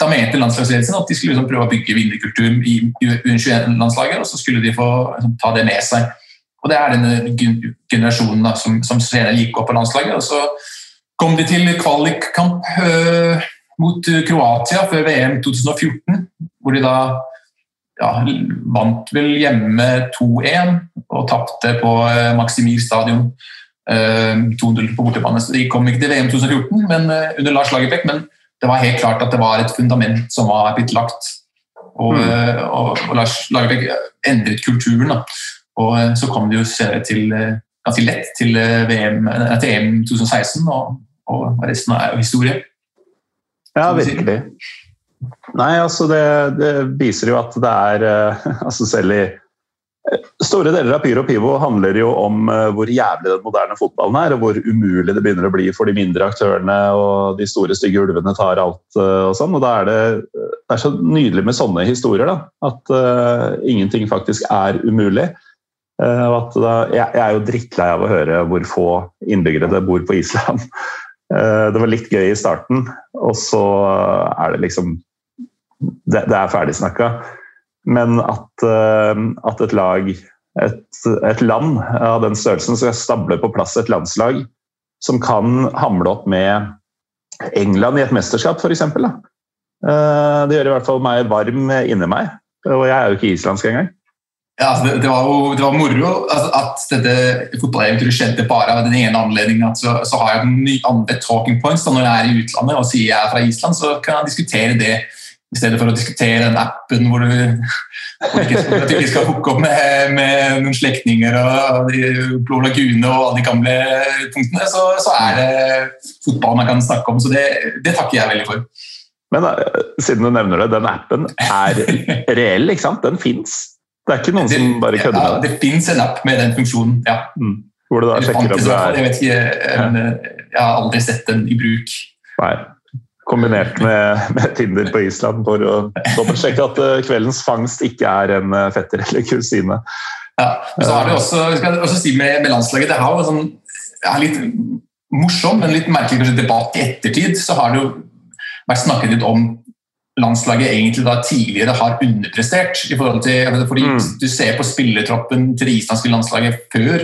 da mente landslagsledelsen at de skulle liksom prøve å bygge vinnerkultur i U21-landslaget, og så skulle de få liksom, ta det med seg. Og Det er denne generasjonen da, som, som senere gikk opp på landslaget. og Så kom de til kvalikkamp øh, mot Kroatia før VM 2014, hvor de da ja, vant vel hjemme 2-1 og tapte på øh, Maximir stadion. 2-0 eh, på bortebane. Så de kom ikke til VM 2014 men, eh, under Lars Lagerbäck, men det var helt klart at det var et fundament som var blitt lagt. Og, mm. og, og Lars Lagerbäck endret kulturen. Da. Og så kom de jo senere til, ganske lett til, VM, til EM 2016, og, og resten er jo historie. Ja, virkelig. Nei, altså det, det, viser jo at det er eh, altså Selv i eh, Store deler av Pyro Pivo handler jo om eh, hvor jævlig den moderne fotballen er, og hvor umulig det begynner å bli for de mindre aktørene, og de store, stygge ulvene tar alt og sånn. Og da er det, det er så nydelig med sånne historier, da. At uh, ingenting faktisk er umulig. Da, jeg, er jo drittlei av å høre hvor få innbyggere det bor på Island. Uh, det var litt gøy i starten, og så er det liksom det, det er ferdigsnakka. Men at, uh, at, et lag, et, et, land av den størrelsen, skal stable på plass et landslag som kan hamle opp med England i et mesterskap, f.eks. Eh, det gjør i hvert fall meg varm inni meg. Og jeg er jo ikke islandsk engang. Ja, altså det, det, var jo det var moro altså, at dette fotballeventyret skjedde bare av den ene anledningen. Så, så, har jeg ny, andre talking points da, når jeg er i utlandet og sier jeg er fra Island, så kan jeg diskutere det i stedet for å diskutere den appen hvor at du ikke skal hooke opp med, med noen slektninger og Blå lagune og alle de gamle punktene, så, så, er det fotball man kan snakke om. Så det, det takker jeg veldig for. Men eh, siden du nevner det, den appen er reell, ikke sant? Den fins? Det er ikke noen det, som bare kødder ja, med det? Det fins en app med den funksjonen, ja. Mm. Hvor du da sjekker om du er Jeg vet ikke, jeg har aldri sett den i bruk. Nei. Kombinert med, med, Tinder på Island for å dobbeltsjekke at uh, kveldens fangst ikke er en uh, fetter eller kusine. Ja, men så har det også, skal også si med, med landslaget det har jo sånn, er litt morsom, men litt merkelig kanskje debatt i ettertid, så har det jo vært snakket litt om landslaget egentlig da tidligere har underprestert. i forhold til, fordi mm. Du ser på spillertroppen til det islandske landslaget før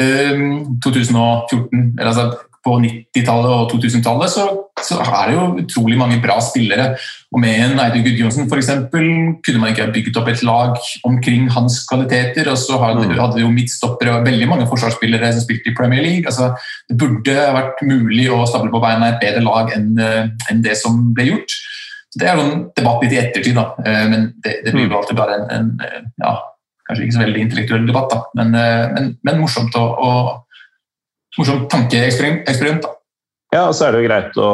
um, 2014. eller altså på 90-tallet og 2000-tallet så, så, er det jo utrolig mange bra spillere. Og Med en Eidur Gudjonsen f.eks. kunne man ikke ha bygget opp et lag omkring hans kvaliteter. Og så hadde, mm. hadde jo midtstoppere og veldig mange forsvarsspillere som spilte i Premier League. Altså, det burde vært mulig å stable på beina et bedre lag enn, eh, enn det som ble gjort. Så Det er en debatt litt i ettertid, da. Eh, men det, det blir jo mm. alltid bare en, en, ja, kanskje ikke så veldig intellektuell debatt, da. Men, eh, men, men morsomt, å, og, morsomt tankeeksperiment. da. Ja, og så er det jo greit å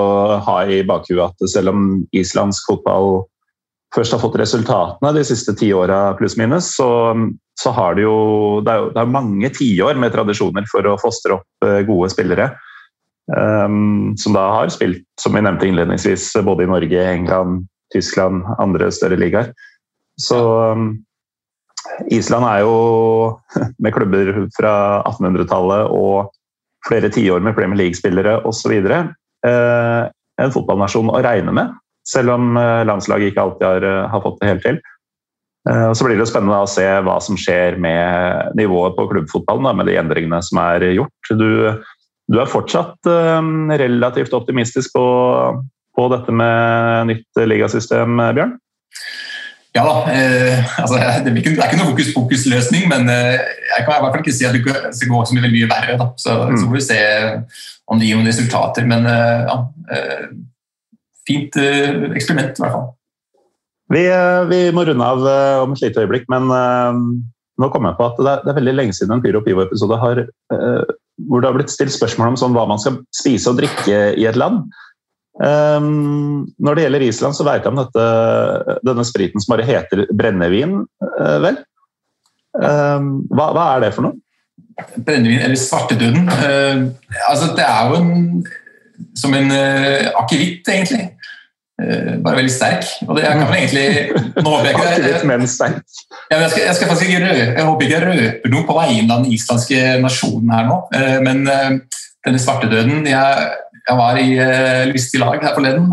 ha i bakhuet at selv om islandsk fotball først har fått resultatene de siste ti åra pluss-minus, så, så, har det jo Det er jo det er mange tiår med tradisjoner for å fostre opp eh, gode spillere. Um, som da har spilt, som vi nevnte innledningsvis, både i Norge, England, Tyskland, andre større ligaer. Så um, Island er jo, med klubber fra 1800-tallet og flere tiår med Premier League-spillere osv., uh, en fotballnasjon å regne med. Selv om uh, landslaget ikke alltid har, uh, har fått det helt til. Så blir det jo spennende å se hva som skjer med nivået på klubbfotballen, med de endringene som er gjort. Du du er fortsatt um, relativt optimistisk på, på, dette med nytt ligasystem, Bjørn? Ja da. Eh, altså, det, er ikke, det, er ikke, noen fokus-fokus-løsning, men eh, jeg kan i hvert fall ikke si at det skal gå så mye, mye verre. Da. Så, mm. så får vi se om det gir noen resultater. Men eh, ja, eh, fint eh, eksperiment, i hvert fall. Vi, eh, vi, må runde av om et lite øyeblikk, men nå kom jeg på at det er, det er veldig lenge siden en Pyro Pivo-episode har hvor det har blitt stilt spørsmål om sånn, hva man skal spise og drikke i et land. Um, når det gjelder Island, så veit jeg om dette, denne spriten som bare heter brennevin, uh, vel? Um, hva, hva, er det for noe? Brennevin, eller svarteduden. Uh, altså, det er jo en, som en uh, akevitt, egentlig. Eh, bare veldig sterk. Og det, jeg kan vel egentlig Nå håper jeg ikke det. Men sterk. Jeg, skal, jeg, skal, faktisk ikke røpe, jeg håper ikke jeg røper noe på vegne av den islandske nasjonen her nå. Eh, men eh, denne svartedøden jeg, jeg var i lystig lag her forleden,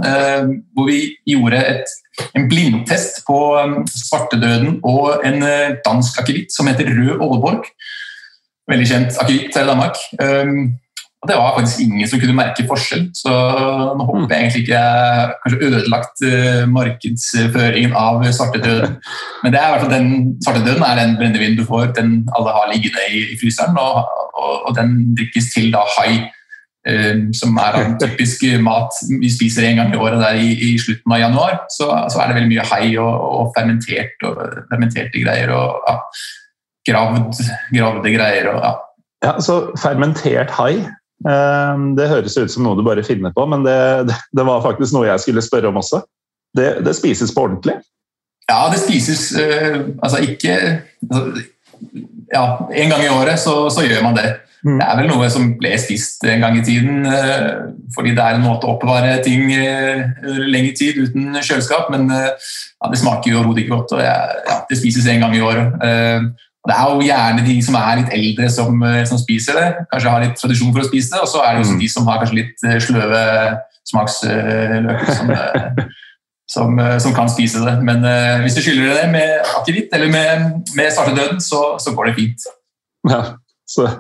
hvor vi gjorde et, en blindtest på svartedøden og en dansk akevitt som heter Rød Åleborg. Veldig kjent akevitt her i Danmark. Det var faktisk ingen som kunne merke forskjell. Så nå håper jeg egentlig ikke jeg kanskje ødelagt uh, markedsføringen av svartedøden. Men det er i hvert fall den svartedøden er den brennevinen du får, den alle har liggende i, i fryseren. Og, og, og, den drikkes til da hai, uh, som er en typisk mat vi spiser en gang i året der i, i slutten av januar. Så, så, er det veldig mye hai og, og fermentert fermenterte greier og ja, gravd, gravde greier. og ja. Ja, så Fermentert hai, det høres ut som noe du bare finner på, men det, det var faktisk noe jeg skulle spørre om også. Det, det spises på ordentlig? Ja, det spises uh, altså ikke altså, Ja, en gang i året så, så gjør man det. Mm. Det er vel noe som ble spist en gang i tiden uh, fordi det er en måte å oppbevare ting lenge lengre tid uten kjøleskap, men ja, det smaker jo overhodet ikke godt. og ja, Det spises en gang i året. Det er jo gjerne de som er litt eldre som, eh, som, spiser det. Kanskje har litt tradisjon for å spise det. Og så er det også mm. de som har kanskje litt eh, sløve smaksløker som, eh, som, som, kan spise det. Men uh, hvis du skyller det med akevitt eller med, med svartedøden, så, så går det fint. Ja, så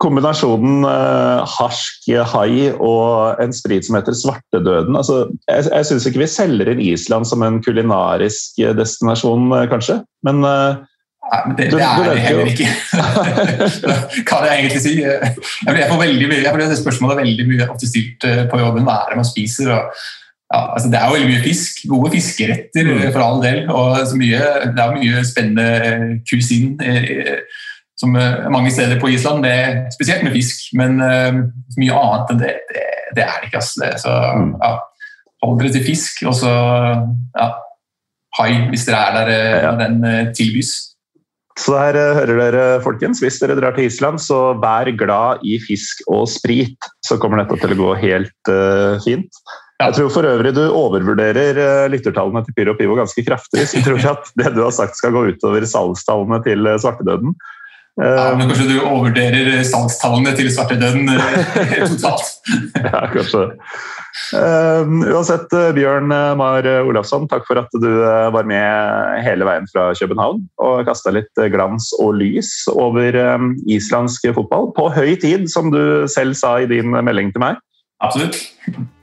kombinasjonen uh, harsk hai og en sprit som heter svartedøden altså, Jeg, jeg syns ikke vi selger inn Island som en kulinarisk destinasjon, kanskje. Men uh, Nei, men det, det er det heller ikke. kan jeg egentlig si. Jeg får veldig jeg får det spørsmålet veldig mye ofte stilt eh, på jobben. Hva er det man spiser? Og, ja, altså det er jo veldig mye fisk. Gode fiskeretter mm. for all del. og mye, Det er mye spennende kusin eh, som eh, mange steder på Island. Det, spesielt med fisk. Men mye annet enn det, det, det er det ikke. Altså. Så mm. ja, hold dere til fisk, og så ja, hai hvis dere er der når den tilbys. Så her eh, hører dere, folkens. Hvis dere drar til Island, så vær glad i fisk og sprit. Så kommer dette til å gå helt uh, fint. Jeg tror for øvrig du overvurderer uh, lyttertallene til Pyro Pivo ganske kraftig. Så jeg tror at det du har sagt skal gå utover salgstallene til svartedøden. Ja, men Kanskje du overvurderer salgstallene til svartedøden eh, totalt? ja, kanskje. Uh, uansett, uh, Bjørn Mar Olafsson, takk for at du var med hele veien fra København og kasta litt glans og lys over islandsk fotball. På høy tid, som du selv sa i din melding til meg. Absolutt.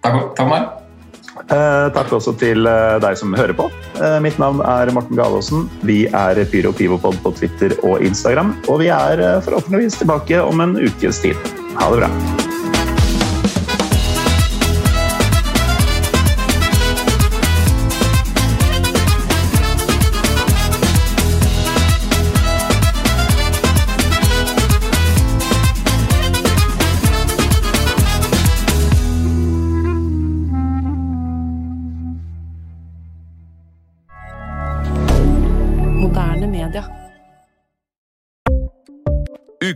Takk, takk meg. Takk også til deg som hører på. mitt navn er Morten Galaasen. Vi er Pyro Pivopod på Twitter og Instagram, og vi er forhåpentligvis tilbake om en ukes tid. Ha det bra.